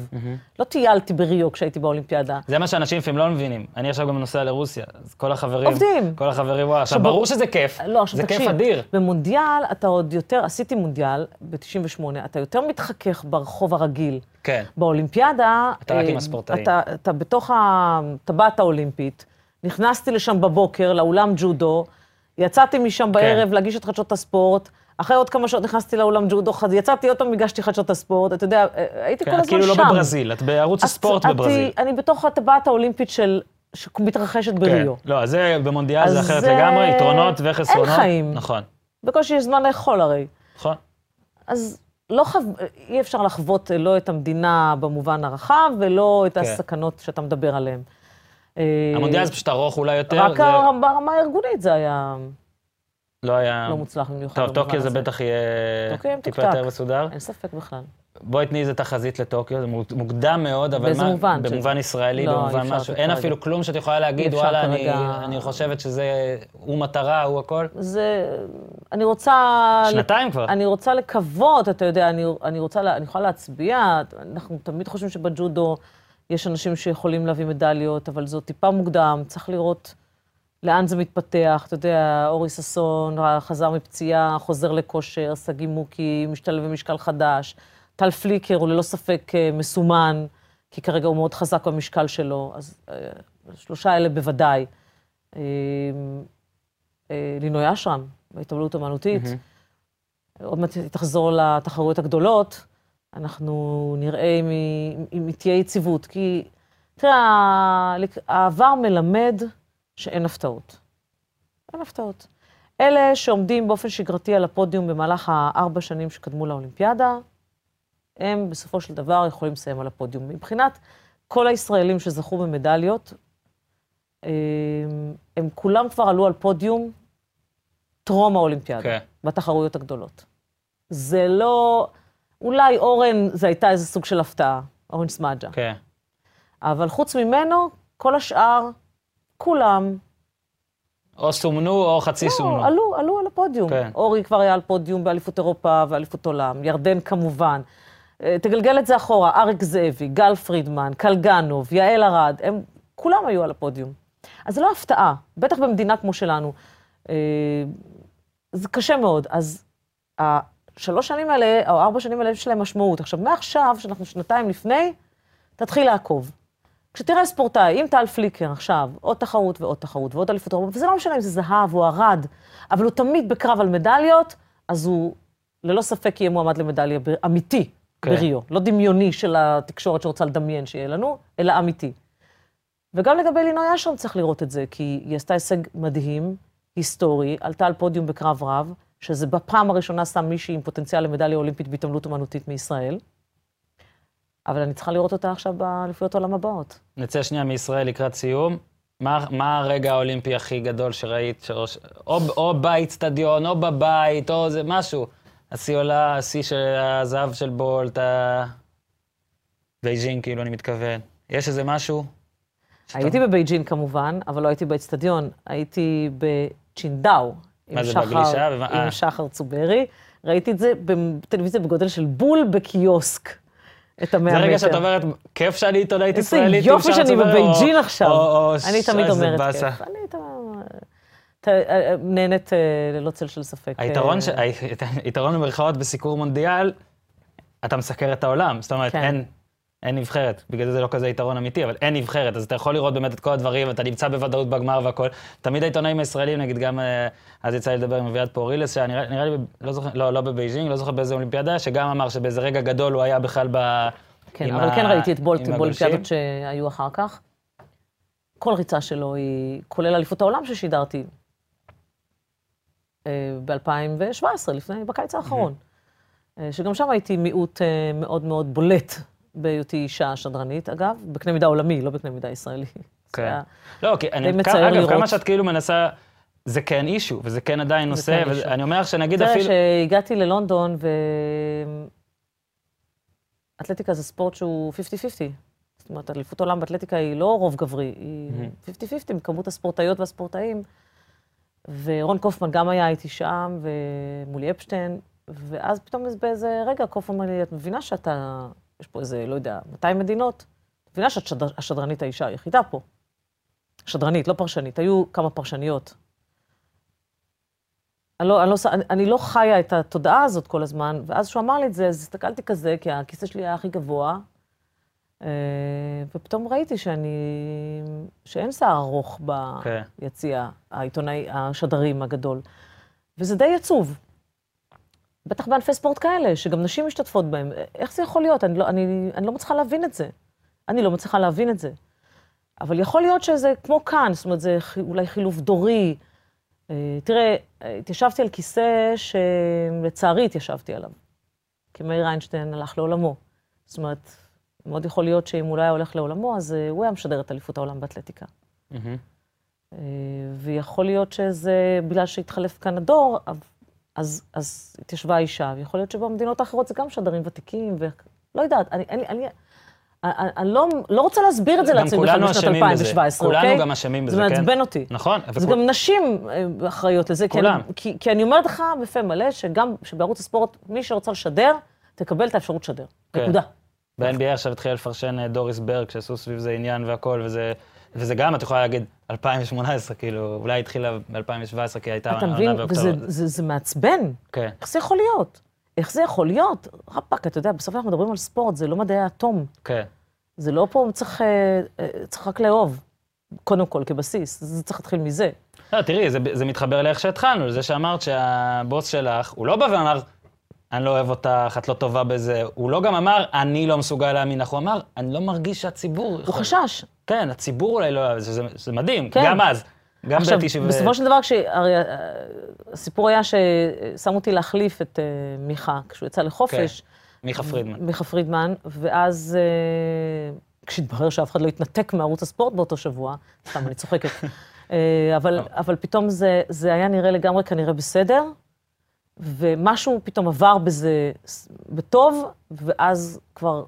לא טיילתי בריו כשהייתי באולימפיאדה. זה מה שאנשים לפעמים לא מבינים. אני עכשיו גם נוסע לרוסיה, אז כל החברים... עובדים. כל החברים, וואו, עכשיו ברור שזה כיף. לא, עכשיו זה תקשיב. כיף אדיר. במונדיאל אתה עוד יותר, עשיתי מונדיאל ב-98, אתה יותר מתחכך ברחוב הרגיל. כן. באולימפיאדה... אתה רק אה, עם הספורטאים. אתה, אתה בתוך הטבעת האולימפית, נכנסתי לשם בבוקר, לאולם ג'ודו, יצאתי כן. משם בערב להגיש את חדשות הספורט, אחרי עוד כמה שעות נכנסתי לאולם ג'ודו, יצאתי עוד פעם, הגשתי חדשות הספורט, אתה יודע, אה, הייתי כל כן, את הזמן כאילו שם. לא בברזיל, את בערוץ אז הספורט אני- בברזיל. אני בתוך הטבעת האולימפית של... שמתרחשת בריו. כן. לא, אז זה במונדיאל זה אז אחרת זה- לגמרי, יתרונות וחסרונות. אין חיים. נכון, בקושי יש זמן לאכול הרי. נכון. אז לא חו... אי אפשר לחוות אה, לא את המדינה במובן הרחב, ולא את כן. הסכנות שאתה מדבר עליהן. אה, המונדיאל זה פשוט ארוך אולי יותר, רק זה ברמה הארגונית זה היה לא היה... לא מוצלח במיוחד. טוב, טוקיו זה. בטח יהיה טוקיו עם טיפה. יותר מסודר. אין ספק בכלל. בואי תני איזה תחזית לטוקיו, זה מוק- מוקדם מאוד, אבל מה, מובן? במובן ישראלי, לא, במובן משהו, אין. אפילו כלום שאת יכולה להגיד, וואלה, אני, כרגע. אני חושבת שזה, הוא מטרה, הוא הכל. זה... אני רוצה... שנתיים כבר. אני רוצה לקוות, אתה יודע, אני, אני רוצה, לה- אני יכולה להצביע, אנחנו תמיד חושבים שבג'ודו יש אנשים שיכולים להביא מדליות, אבל זה עוד טיפה מוקדם, צריך לראות לאן זה מתפתח. אתה יודע, אורי ששון חזר מפציעה, חוזר לכושר, שגיא מוקי משתלב במשקל חדש, טל פליקר הוא ללא ספק אה, מסומן, כי כרגע הוא מאוד חזק במשקל שלו, אז אה, שלושה אלה בוודאי. אה, לינוי אשרם, בהתעמלות אומנותית. עוד מעט היא תחזור לתחרויות הגדולות, אנחנו נראה אם היא, תהיה יציבות. כי, תראה, העבר מלמד שאין הפתעות. אין הפתעות. אלה שעומדים באופן שגרתי על הפודיום במהלך הארבע שנים שקדמו לאולימפיאדה, הם בסופו של דבר יכולים לסיים על הפודיום. מבחינת כל הישראלים שזכו במדליות, הם, הם כולם כבר עלו על פודיום טרום האולימפיאדה. כן. בתחרויות הגדולות. זה לא... אולי אורן, זה הייתה איזה סוג של הפתעה, אורן סמדג'ה. כן. אבל חוץ ממנו, כל השאר, כולם, או סומנו או חצי סומנו. לא, עלו, עלו על הפודיום. כן. אורי כבר היה על פודיום באליפות אירופה ואליפות עולם, ירדן כמובן. אה, תגלגל את זה אחורה, אריק זאבי, גל פרידמן, קלגנוב, יעל ארד, הם כולם היו על הפודיום. אז זה לא הפתעה, בטח במדינה כמו שלנו. אה, זה קשה מאוד. אז השלוש שנים האלה, או ארבע שנים האלה, יש להם משמעות. עכשיו, מעכשיו, שאנחנו שנתיים לפני, תתחיל לעקוב. כשתראה ספורטאי, אם טל פליקר עכשיו, עוד תחרות ועוד תחרות ועוד אליפות אירופה, וזה לא משנה אם זה זהב או ארד, אבל הוא תמיד בקרב על מדליות, אז הוא ללא ספק יהיה מועמד למדליה אמיתי כן. בריו. לא דמיוני של התקשורת שרוצה לדמיין שיהיה לנו, אלא אמיתי. וגם לגבי לינוי אשרם צריך לראות את זה, כי היא עשתה הישג מדהים, היסטורי, עלתה על פודיום בקרב רב, שזה בפעם הראשונה שם מישהי עם פוטנציאל למדליה אולימפית בהתעמלות אומנותית מישראל. אבל אני צריכה לראות אותה עכשיו באליפויות העולם הבאות. נצא שנייה מישראל לקראת סיום. מה, מה הרגע האולימפי הכי גדול שראית, שראש, או, או באיצטדיון, או בבית, או זה משהו. השיא עולה, השיא של הזהב של בולט, ה... בייג'ין, כאילו, אני מתכוון. יש איזה משהו? שאתה- הייתי בבייג'ין כמובן, אבל לא הייתי באצטדיון, הייתי בצ'ינדאו. מה זה, שחר- בגלישה? עם אה. שחר צוברי. ראיתי את זה בטלוויזיה בגודל של בול בקיוסק. את המאה זה מטר. רגע שאת אומרת, כיף שאני עיתונאית איזה ישראלית. עם יופי שאני צובע", או- בבייג'ין עכשיו. אני תמיד איזה אומרת. כיף. ת- אה, נהנית אה, ללא צל של ספק. היתרון, אה, ש... היתרון במרכאות בסיקור מונדיאל, אתה מסקר את העולם. זאת אומרת, כן. אין, אין נבחרת, בגלל זה זה לא כזה יתרון אמיתי, אבל אין נבחרת, אז אתה יכול לראות באמת את כל הדברים, ואתה נמצא בוודאות בגמר והכל. תמיד העיתונאים הישראלים, נגיד גם, אה, אז יצא לי לדבר עם אביעד פוהורילס, שנראה נראה לי, לא זוכר, לא, לא בבייג'ינג, לא זוכר באיזה אולימפיאדה, שגם אמר שבאיזה רגע גדול הוא היה בכלל ב... כן, אבל ה- כן ראיתי את בולט באולימפיאדות. שהיו אחר כך. כל ריצה שלו היא, כולל אליפות העולם ששידרתי ב-2017, לפני, בקיץ האחרון. אה, שגם שם הייתי מיעוט אה, מאוד מאוד בולט בהיותי אישה שדרנית, אגב, בקנה מידה עולמי, לא בקנה מידה ישראלי. (laughs) כן. לא, כי אני, אגב. כמה שאת כאילו מנסה, זה כן אישו, וזה כן עדיין נושא, כן. ואני אומר לך שנגיד אפילו... שהגעתי ללונדון, ו... אתלטיקה זה ספורט שהוא 50-50. זאת אומרת, אליפות עולם באתלטיקה היא לא רוב גברי, היא 50-50 מכמות הספורטאיות והספורטאים. ורון קופמן גם היה איתי שם, ומולי אפשטיין, ואז פתאום באיזה רגע קופמן אומר לי, את מבינה שאתה, יש פה איזה, לא יודע, 200 מדינות? את מבינה שאת שדר, השדרנית האישה היחידה פה. שדרנית, לא פרשנית, היו כמה פרשניות. אני לא, אני, לא, אני, לא חיה את התודעה הזאת כל הזמן, ואז כשהוא אמר לי את זה, אז הסתכלתי כזה, כי הכיסא שלי היה הכי גבוה, ופתאום ראיתי שאני, שאין שיער ארוך כן. ביציע, העיתונאי, השדרים הגדול, וזה די עצוב. בטח בענפי ספורט כאלה, שגם נשים משתתפות בהם. איך זה יכול להיות? אני לא, אני, אני לא מצליחה להבין את זה. אני לא מצליחה להבין את זה. אבל יכול להיות שזה כמו כאן, זאת אומרת, זה אולי חילוף דורי. אה, תראה, אה, התיישבתי על כיסא שלצערי התיישבתי עליו, כי מאיר איינשטיין הלך לעולמו. זאת אומרת, מאוד יכול להיות שאם הוא לא היה הולך לעולמו, אז אה, הוא היה משדר את אליפות העולם באתלטיקה. אה, ויכול להיות שזה בגלל שהתחלף כאן הדור, אז, אז התיישבה האישה, ויכול להיות שבמדינות האחרות זה גם שדרים ותיקים, ולא יודעת, אני, אני, אני, אני, אני לא, לא רוצה להסביר את זה לעצמי בכלל כולנו בשנת אשמים בזה. 2017, כולנו אוקיי? גם אשמים בזה, זה כן. מעצבן אותי. נכון, אז וכול- גם נשים אה, אחראיות לזה. כי אני- כולם. כי, כי אני אומרת לך בפה מלא, שגם שבערוץ הספורט, מי שרוצה לשדר, תקבל את האפשרות לשדר. כן. ב-NBA עכשיו התחיל לפרשן אה, דוריס ברג, שעשו סביב זה עניין והכל, וזה, וזה גם, את יכולה להגיד, 2018, כאילו, אולי התחילה ב-2017, כי הייתה אתה עונה מבין? באוקטובר. וזה זה, זה מעצבן. כן, איך זה יכול להיות? איך זה יכול להיות? רפאק, אתה יודע, בסוף אנחנו מדברים על ספורט, זה לא מדעי האטום. כן. זה לא פה, צריך, אה, אה, צריך רק לאהוב, קודם כל, כבסיס. זה צריך להתחיל מזה. לא, תראי, זה, זה מתחבר לאיך שהתחלנו, לזה שאמרת שהבוס שלך, הוא לא בא ואמר, אני לא אוהב אותך, את לא טובה בזה. הוא לא גם אמר, אני לא מסוגל להאמין לך, הוא אמר, אני לא מרגיש שהציבור... הוא יכול-" חשש. כן, הציבור אולי לא זה, זה, זה מדהים, כן. גם אז. גם עכשיו, ב-90 בסופו של דבר, כשה- הרי, אה, הסיפור היה ששמו אותי להחליף את אה, מיכה כשהוא יצא לחופש. מיכה פרידמן. מיכה פרידמן, ואז אה, כשהתברר שאף אחד לא התנתק מערוץ הספורט באותו שבוע, סתם, אני צוחקת, (laughs) אבל, אבל פתאום זה, זה היה נראה לגמרי כנראה בסדר, ומשהו פתאום עבר בזה בטוב, ואז כבר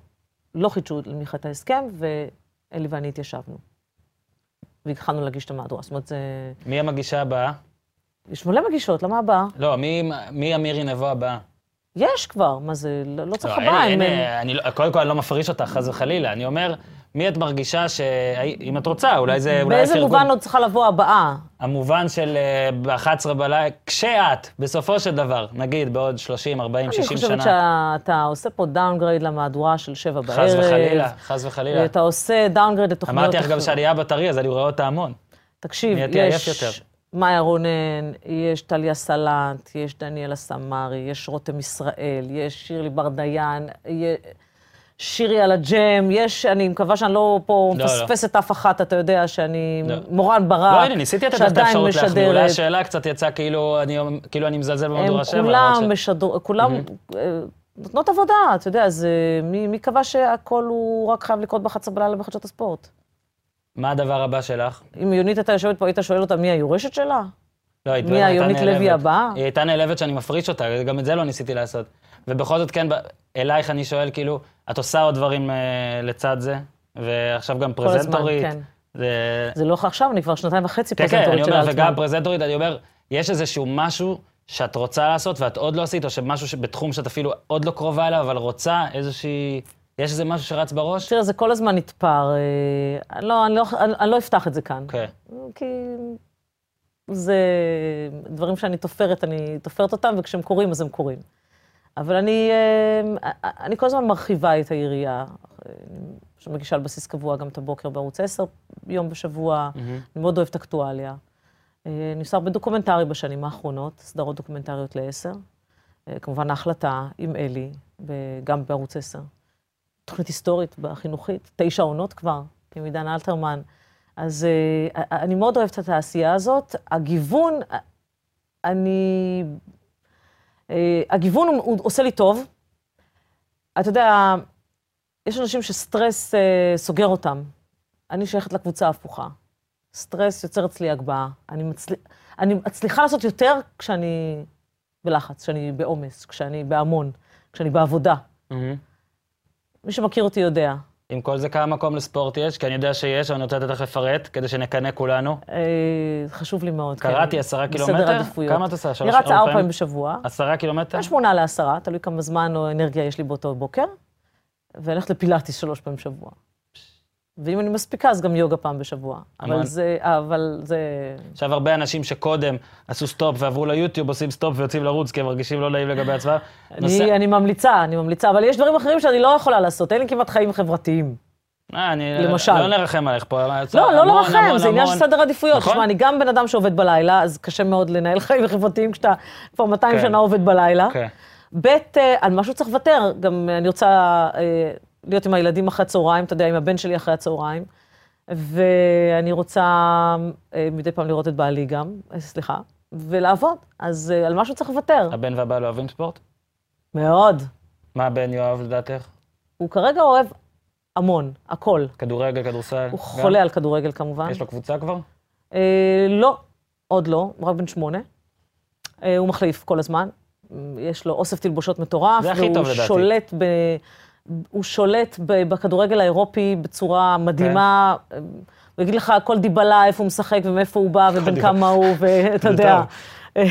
לא חידשו למיכה את ההסכם, ואלי ואני התיישבנו. והתחלנו להגיש את המהדורה. זאת אומרת, זה... מי המגישה הבאה? יש מלא מגישות, למה הבאה? לא, מי, מי המירי נבו הבאה? יש כבר, מה זה, לא, לא צריך לא, הבאה. אין, הם- אין, אני, לא- קודם כל אני לא מפריש אותך, חס וחלילה. אני אומר, מי את מרגישה ש... אם את רוצה, אולי זה... אולי באיזה מובן עוד צריכה לבוא הבאה? המובן של אה, ב-11 בלילה, כשאת, בסופו של דבר, נגיד בעוד 30, 40, 60 אני שנה, חושבת שאתה עושה פה downgrade למהדורה של שבע בערב. חס וחלילה, חס וחלילה. אתה עושה downgrade לתוכניות... אמרתי לך גם. שאני אבא טרי, אז אני רואה אותה המון. תקשיב, יש. מאיה רונן, יש טליה סלנט, יש דניאלה סמרי, יש רותם ישראל, יש שירלי בר דיין, יה- שירי על הג'ם, יש, אני מקווה שאני לא פה לא. מפספסת אף אחת, אתה יודע שאני לא. מורן ברק, לא, הנה, ניסיתי לתת את שעדיין האפשרות להחמיא. אולי משדרת. השאלה קצת יצאה כאילו אני- כאילו אני מזלזל הם במהדורה 7. כולם למרות ש- משדר, כולם אה, נותנות עבודה, אתה יודע, אז אה, מי מי קבע שהכל הוא רק חייב לקרות ב-11 בלילה בחדשות הספורט? מה הדבר הבא שלך? אם יונית הייתה יושבת פה, היית שואל אותה מי היורשת שלה? לא, היא מי היונית לוי. הבאה? היא הייתה נעלבת שאני מפריש אותה, גם את זה לא ניסיתי לעשות. ובכל זאת, כן, אלייך אני שואל, כאילו, את עושה עוד דברים אה, לצד זה, ועכשיו גם כל הזמן, פרזנטורית. כן. זה... זה לא עכשיו, אני כבר שנתיים וחצי כן, כן, אני פרזנטורית של אומר, וגם אלטמן. פרזנטורית, אני אומר, יש איזשהו משהו שאת רוצה לעשות ואת עוד לא עשית, או שמשהו שבתחום שאת אפילו עוד לא קרובה אליו, אבל רוצה איזושהי... יש איזה משהו שרץ בראש? תראה, זה כל הזמן נתפר. אה, אני לא, אני, לא, אני, אני לא אפתח את זה כאן. כן. כי זה דברים שאני תופרת, אני תופרת אותם, וכשהם קורים, אז הם קורים. אבל אני, אה, אני כל הזמן מרחיבה את היריעה. אני מגישה על בסיס קבוע גם את הבוקר בערוץ 10, יום בשבוע. אני מאוד אוהבת אקטואליה. אה, אני עושה הרבה דוקומנטרי בשנים האחרונות, סדרות דוקומנטריות לעשר. אה, כמובן ההחלטה עם אלי, גם בערוץ 10. תוכנית היסטורית בחינוכית, תשע עונות כבר, עם עידן אלתרמן. אז אה, אני מאוד אוהבת את העשייה הזאת. הגיוון, אני... הגיוון הוא, הוא עושה לי טוב. אתה יודע, יש אנשים שסטרס סוגר אותם. אני שייכת לקבוצה ההפוכה. סטרס יוצר אצלי הגבהה. אני, מצל... אני מצליחה לעשות יותר כשאני בלחץ, כשאני בעומס, כשאני בהמון, כשאני בעבודה. Mm-hmm. מי שמכיר אותי יודע. עם כל זה כמה מקום לספורט יש? כי אני יודע שיש, אבל אני רוצה לתת לך לפרט, כדי שנקנא כולנו. אה, חשוב לי מאוד, כן. קראתי עשרה קילומטר? בסדר עדיפויות. כמה את עושה? אני רצה ארבע פעמים בשבוע. עשרה קילומטר? שמונה לעשרה, תלוי כמה זמן או אנרגיה יש לי באותו בוקר. ואני הולכת לפילאטיס שלוש פעמים בשבוע. ואם אני מספיקה, אז גם יוגה פעם בשבוע. אבל זה, אבל זה... עכשיו, הרבה אנשים שקודם עשו סטופ ועברו ליוטיוב, עושים סטופ ויוצאים לרוץ, כי הם מרגישים לא נעים לגבי עצמם. אני, ממליצה, אני ממליצה, אבל יש דברים אחרים שאני לא יכולה לעשות, אין לי כמעט חיים חברתיים. אה, אני למשל. לא נרחם עליך פה. לא, לא לרחם, זה עניין של סדר עדיפויות. נכון? תשמע, אני גם בן אדם שעובד בלילה, אז קשה מאוד לנהל (laughs) חיים חברתיים כשאתה כבר 200 כן. שנה עובד בלילה. כן. ב', אה, על משהו צריך לוותר. גם אני רוצה... להיות עם הילדים אחרי הצהריים, אתה יודע, עם הבן שלי אחרי הצהריים. ואני רוצה אה, מדי פעם לראות את בעלי גם, אה, סליחה, ולעבוד. אז אה, על משהו צריך לוותר. הבן והבעל אוהבים ספורט? מאוד. מה הבן יאהב לדעתך? הוא כרגע אוהב המון, הכל. כדורגל, כדורסל? הוא גם? חולה על כדורגל כמובן. יש לו קבוצה כבר? אה, לא, עוד לא, הוא רק בן שמונה. אה, הוא מחליף כל הזמן. יש לו אוסף תלבושות מטורף. והוא שולט ב... הוא שולט בכדורגל האירופי בצורה מדהימה. כן. הוא יגיד לך כל דיבלה, איפה הוא משחק ומאיפה הוא בא ובן כמה הוא, ואתה (laughs) יודע. (laughs)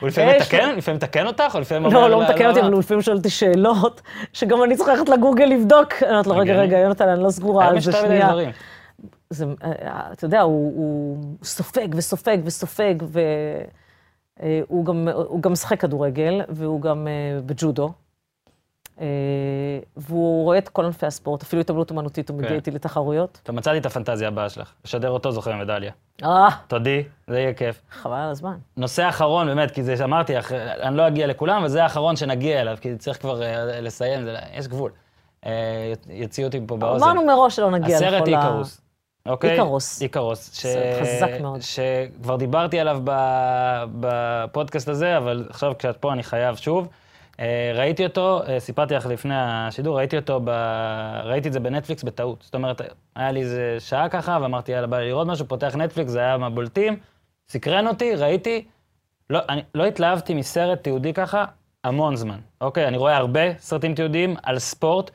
הוא לפעמים מתקן? לפעמים מתקן אותך? או לפעמים לא, לא מתקן אותי, אבל הוא לפעמים שואל אותי שאלות, (laughs) שגם אני צריכה ללכת לגוגל לבדוק. אני אומרת לו, רגע, רגע, יונתן, אני לא סגורה על זה שנייה. זה, אה, אתה יודע, הוא סופג וסופג וסופג, והוא גם משחק כדורגל, והוא גם אה, בג'ודו. אה, והוא רואה את כל ענפי הספורט, אפילו התעמלות אומנותית, הוא מגיע כן. איתי לתחרויות. אתה מצאתי את הפנטזיה הבאה שלך, לשדר אותו זוכה מדליה. אה. תודי, זה יהיה כיף. חבל על הזמן. נושא אחרון, באמת, כי זה, אמרתי, אני לא אגיע לכולם, וזה האחרון שנגיע אליו, כי צריך כבר אה, לסיים, יש גבול. יוציאו אותי פה באוזן. אמרנו מראש שלא נגיע לכל ה... הסרט איקרוס. אוקיי? איקרוס. איקרוס. סרט חזק מאוד. שכבר דיברתי עליו בפודקאסט הזה, אבל עכשיו כשאת פה אני חייב שוב. אה, ראיתי אותו, אה, סיפרתי לך לפני השידור, ראיתי אותו, ב... ראיתי את זה בנטפליקס בטעות. זאת אומרת, היה לי איזה שעה ככה, ואמרתי, יאללה, בא לי לראות משהו, פותח נטפליקס, זה היה מהבולטים, סקרן אותי, ראיתי. לא, אני לא התלהבתי מסרט תיעודי ככה המון זמן. אוקיי, אני רואה הרבה סרטים תיעודיים על ספורט,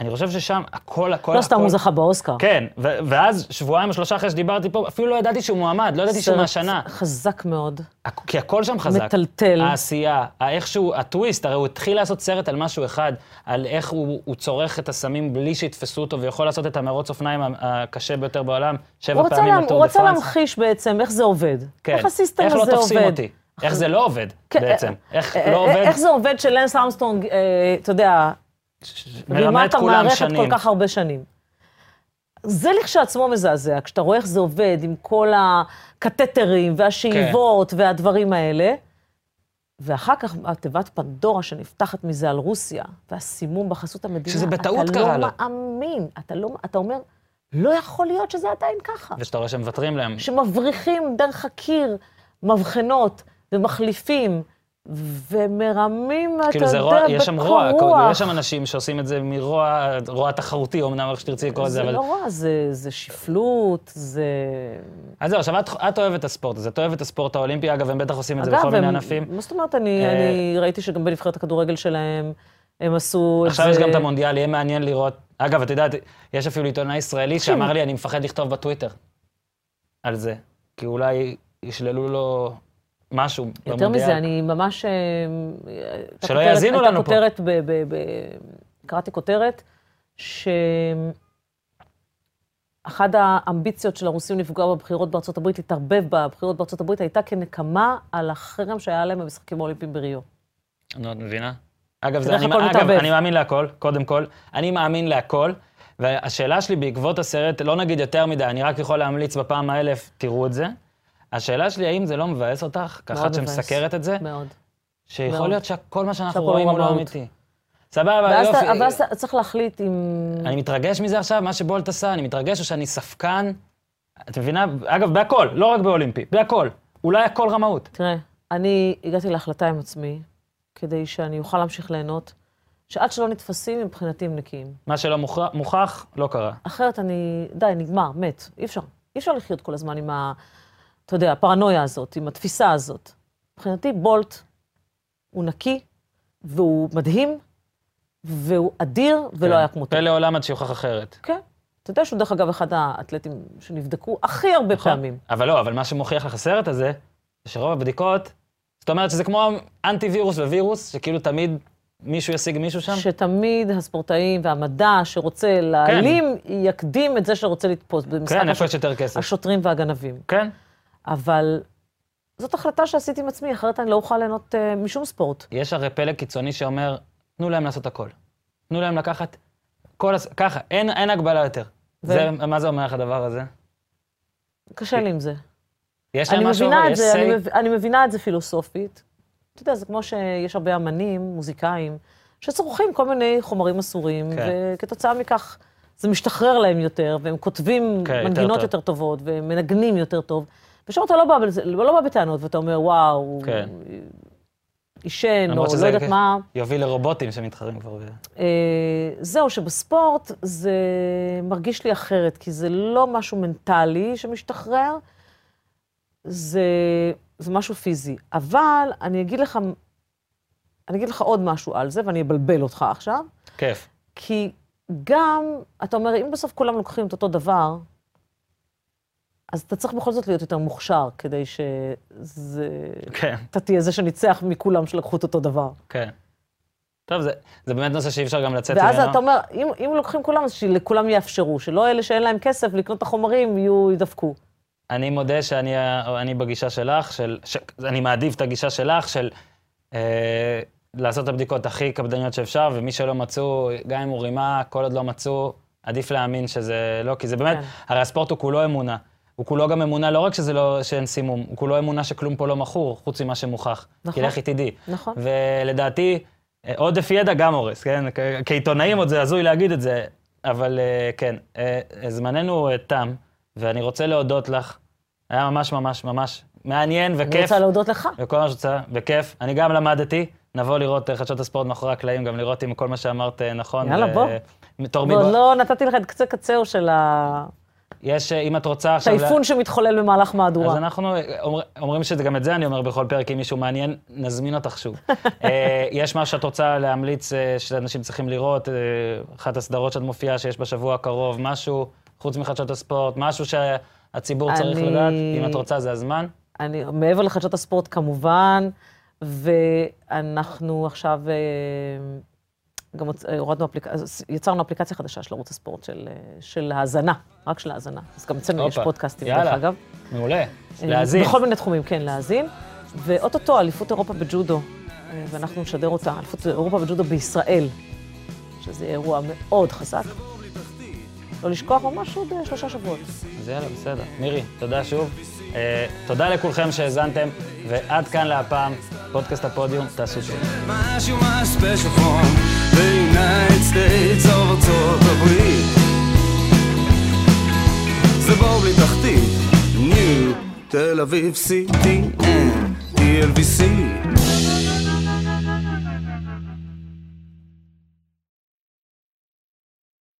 אני חושב ששם הכל, הכל, לא סתם הוא זכה באוסקר. כן, ואז שבועיים או שלושה אחרי שדיברתי פה, אפילו לא ידעתי שהוא מועמד, לא ידעתי שהוא מהשנה. חזק מאוד. כי הכל שם חזק. מטלטל. העשייה, איכשהו, הטוויסט, הרי הוא התחיל לעשות סרט על משהו אחד, על איך הוא, הוא צורך את הסמים בלי שיתפסו אותו, ויכול לעשות את המרוץ אופניים הקשה ביותר בעולם, שבע פעמים לטור דה פרנס. הוא רוצה להמחיש בעצם איך זה עובד. כן. איך הסיסטם הזה עובד. איך לא תופסים אותי. איך זה לא עובד, כן, בעצם. איך אה, לא עובד. איך זה עובד שלנס ארמסטרונג, אה, אתה יודע, מרמה את כולם שנים. כל כך הרבה שנים. זה לכשעצמו מזעזע, כשאתה רואה איך זה עובד עם כל הקתטרים והשאיבות כן. והדברים האלה, ואחר כך התיבת פנדורה שנפתחת מזה על רוסיה, והסימום בחסות המדינה. שזה בטעות קרה לו. אתה לא מאמין, אתה, לא, אתה אומר, לא יכול להיות שזה עדיין ככה. ושאתה רואה שמוותרים להם. שמבריחים דרך הקיר מבחנות ומחליפים. ומרמים, אתה כאילו יודע, רוע, יש שם רוע, רוח. יש שם אנשים שעושים את זה מרוע, רוע תחרותי, אמנם איך שתרצי לקרוא לזה, זה אבל... זה לא רע, זה, זה שפלות, זה... אז זהו, עכשיו את, את אוהבת את הספורט הזה, את אוהבת את הספורט האולימפי, אגב, הם בטח עושים את זה בכל מיני ענפים. מה זאת אומרת, אני, אה, אני ראיתי שגם בנבחרת הכדורגל שלהם, הם עשו את זה... עכשיו יש גם את המונדיאל, יהיה מעניין לראות... אגב, את יודעת, יש אפילו עיתונאי ישראלי שאמר לי, אני מפחד לכתוב בטוויטר על זה, כי אולי ישללו לו... משהו במונדיאל. יותר מזה, אני ממש... אה, שלא יאזינו לנו פה. הייתה כותרת, ב, ב, ב, קראתי כותרת, שאחד האמביציות של הרוסים לפגוע בבחירות בארצות הברית, להתערבב בבחירות בארצות הברית, הייתה כנקמה על החרם שהיה להם במשחקים האולימפיים בריו. נו, את מבינה? אגב, זה, אני, אגב. אני מאמין להכל, קודם כל. אני מאמין להכל, והשאלה שלי בעקבות הסרט, לא נגיד יותר מדי, אני רק יכול להמליץ בפעם האלף, תראו את זה. השאלה שלי, האם זה לא מבאס אותך, כאחת. שמסקרת את זה, מאוד. שיכול מאוד. להיות שכל מה שאנחנו רואים הוא לא. אמיתי. סבבה, יופי. ואז אתה צריך להחליט אם... אני מתרגש מזה עכשיו, מה שבולט עשה, אני מתרגש או שאני ספקן. את מבינה? אגב, בהכל, לא רק באולימפי, בהכל. אולי הכל רמאות. תראה, אני הגעתי להחלטה עם עצמי, כדי שאני אוכל להמשיך ליהנות, שעד שלא נתפסים, מבחינתי הם נקיים. מה שלא מוכח, מוכח לא קרה. אחרת אני, די, נגמר, מת. אי אפשר. אי אפשר לחיות כל הזמן עם ה... אתה יודע, הפרנויה הזאת, עם התפיסה הזאת. מבחינתי, בולט הוא נקי, והוא מדהים, והוא אדיר, ולא כן. היה כמותו. פלא עולם עד שיוכח אחרת. כן. אתה יודע שהוא, דרך אגב, אחד האתלטים שנבדקו הכי הרבה נכון? פעמים. אבל לא, אבל מה שמוכיח לך הסרט הזה, זה שרוב הבדיקות, זאת אומרת שזה כמו אנטי וירוס ווירוס, שכאילו תמיד מישהו ישיג מישהו שם. שתמיד הספורטאים והמדע שרוצה להעלים, יקדים את זה שרוצה לתפוס כן, איפה יש יותר כסף. השוטרים והגנבים. כן. אבל זאת החלטה שעשיתי עם עצמי, אחרת אני לא אוכל ליהנות uh, משום ספורט. יש הרי פלג קיצוני שאומר, תנו להם לעשות הכל. תנו להם לקחת כל הס... ככה, אין, אין הגבלה יותר. ו- זה, מה זה אומר לך הדבר הזה? קשה לי עם זה. יש אני להם משהו, יש זה, אני, say? מב... אני מבינה את זה פילוסופית. אתה יודע, זה כמו שיש הרבה אמנים, מוזיקאים, שצורכים כל מיני חומרים אסורים, כן. וכתוצאה מכך זה משתחרר להם יותר, והם כותבים כן, יותר מנגינות טוב. יותר טובות, והם מנגנים יותר טוב. ושם אתה לא בא, בזה, לא בא בטענות, ואתה אומר, וואו, כן. עישן, או לא יודעת. מה. יוביל לרובוטים שמתחרים כבר. אה, זהו, שבספורט זה מרגיש לי אחרת, כי זה לא משהו מנטלי שמשתחרר, זה, זה משהו פיזי. אבל אני אגיד לך, אני אגיד לך עוד משהו על זה, ואני אבלבל אותך עכשיו, כיף. כי גם, אתה אומר, אם בסוף כולם לוקחים את אותו דבר, אז אתה צריך בכל זאת להיות יותר מוכשר, כדי שזה... כן, אתה תהיה זה שניצח מכולם שלקחו את אותו דבר. כן. טוב, זה, זה באמת נושא שאי אפשר גם לצאת ואז ממנו. אתה אומר, אם, אם לוקחים כולם, אז שלכולם יאפשרו, שלא אלה שאין להם כסף לקנות את החומרים, יהיו, ידפקו. אני מודה שאני אני בגישה שלך, של, ש, אני מעדיף את הגישה שלך של אה, לעשות את הבדיקות הכי קפדניות שאפשר, ומי שלא מצאו, גם אם הוא רימה, כל עוד לא מצאו, עדיף להאמין שזה לא, כי זה באמת, כן. הרי הספורט הוא כולו אמונה. הוא כולו גם אמונה, לא רק שזה לא, שאין סימום, הוא כולו אמונה שכלום פה לא מכור, חוץ ממה שמוכח. נכון. כי לכי תדעי. נכון. ולדעתי, עודף ידע גם הורס, כן? כעיתונאים עוד זה הזוי להגיד את זה, אבל אה, כן, אה, זמננו אה, תם, ואני רוצה להודות לך. היה ממש ממש ממש מעניין אני וכיף. רוצה להודות לך. וכל מה שרוצה, וכיף. אני גם למדתי, נבוא לראות חדשות הספורט מאחורי הקלעים, גם לראות אם כל מה שאמרת נכון. יאללה, ו- בוא. בתור ועוד מבוא. לא נתתי לך את קצה קצהו של יש, אה, אם את רוצה עכשיו... לה- הטייפון שמתחולל במהלך אז מהדורה. אנחנו אה, אומר, אומרים שגם את זה אני אומר בכל פרק, אם מישהו מעניין, נזמין אותך שוב. (laughs) אה, יש משהו שאת רוצה להמליץ שאנשים צריכים לראות, אחת הסדרות שאת מופיעה שיש בשבוע הקרוב, משהו, חוץ מחדשות הספורט, משהו שהציבור צריך אני- לדעת, אם את רוצה זה הזמן. אני, מעבר לחדשות הספורט כמובן, ואנחנו עכשיו גם אה, הורדנו אפליקציה, יצרנו אפליקציה חדשה של ערוץ הספורט של, אה, של האזנה, רק של האזנה. אז גם אצלנו יש פודקאסטים. דרך אגב. מעולה. אה, להאזין. בכל מיני תחומים, כן, להאזין. ואו-טו-טו, אליפות אירופה בג'ודו, ואנחנו נשדר אותה, אליפות אירופה בג'ודו בישראל, שזה אירוע מאוד חזק. לא לשכוח, ממש עוד שלושה שבועות. אז יאללה, בסדר. מירי, תודה שוב. אה, תודה לכולכם שהאזנתם, ועד כאן להפעם, פודקאסט הפודיום, תעשו טוב. זה בור בלי תחתית, ניו, תל אביב, CTN, TLVC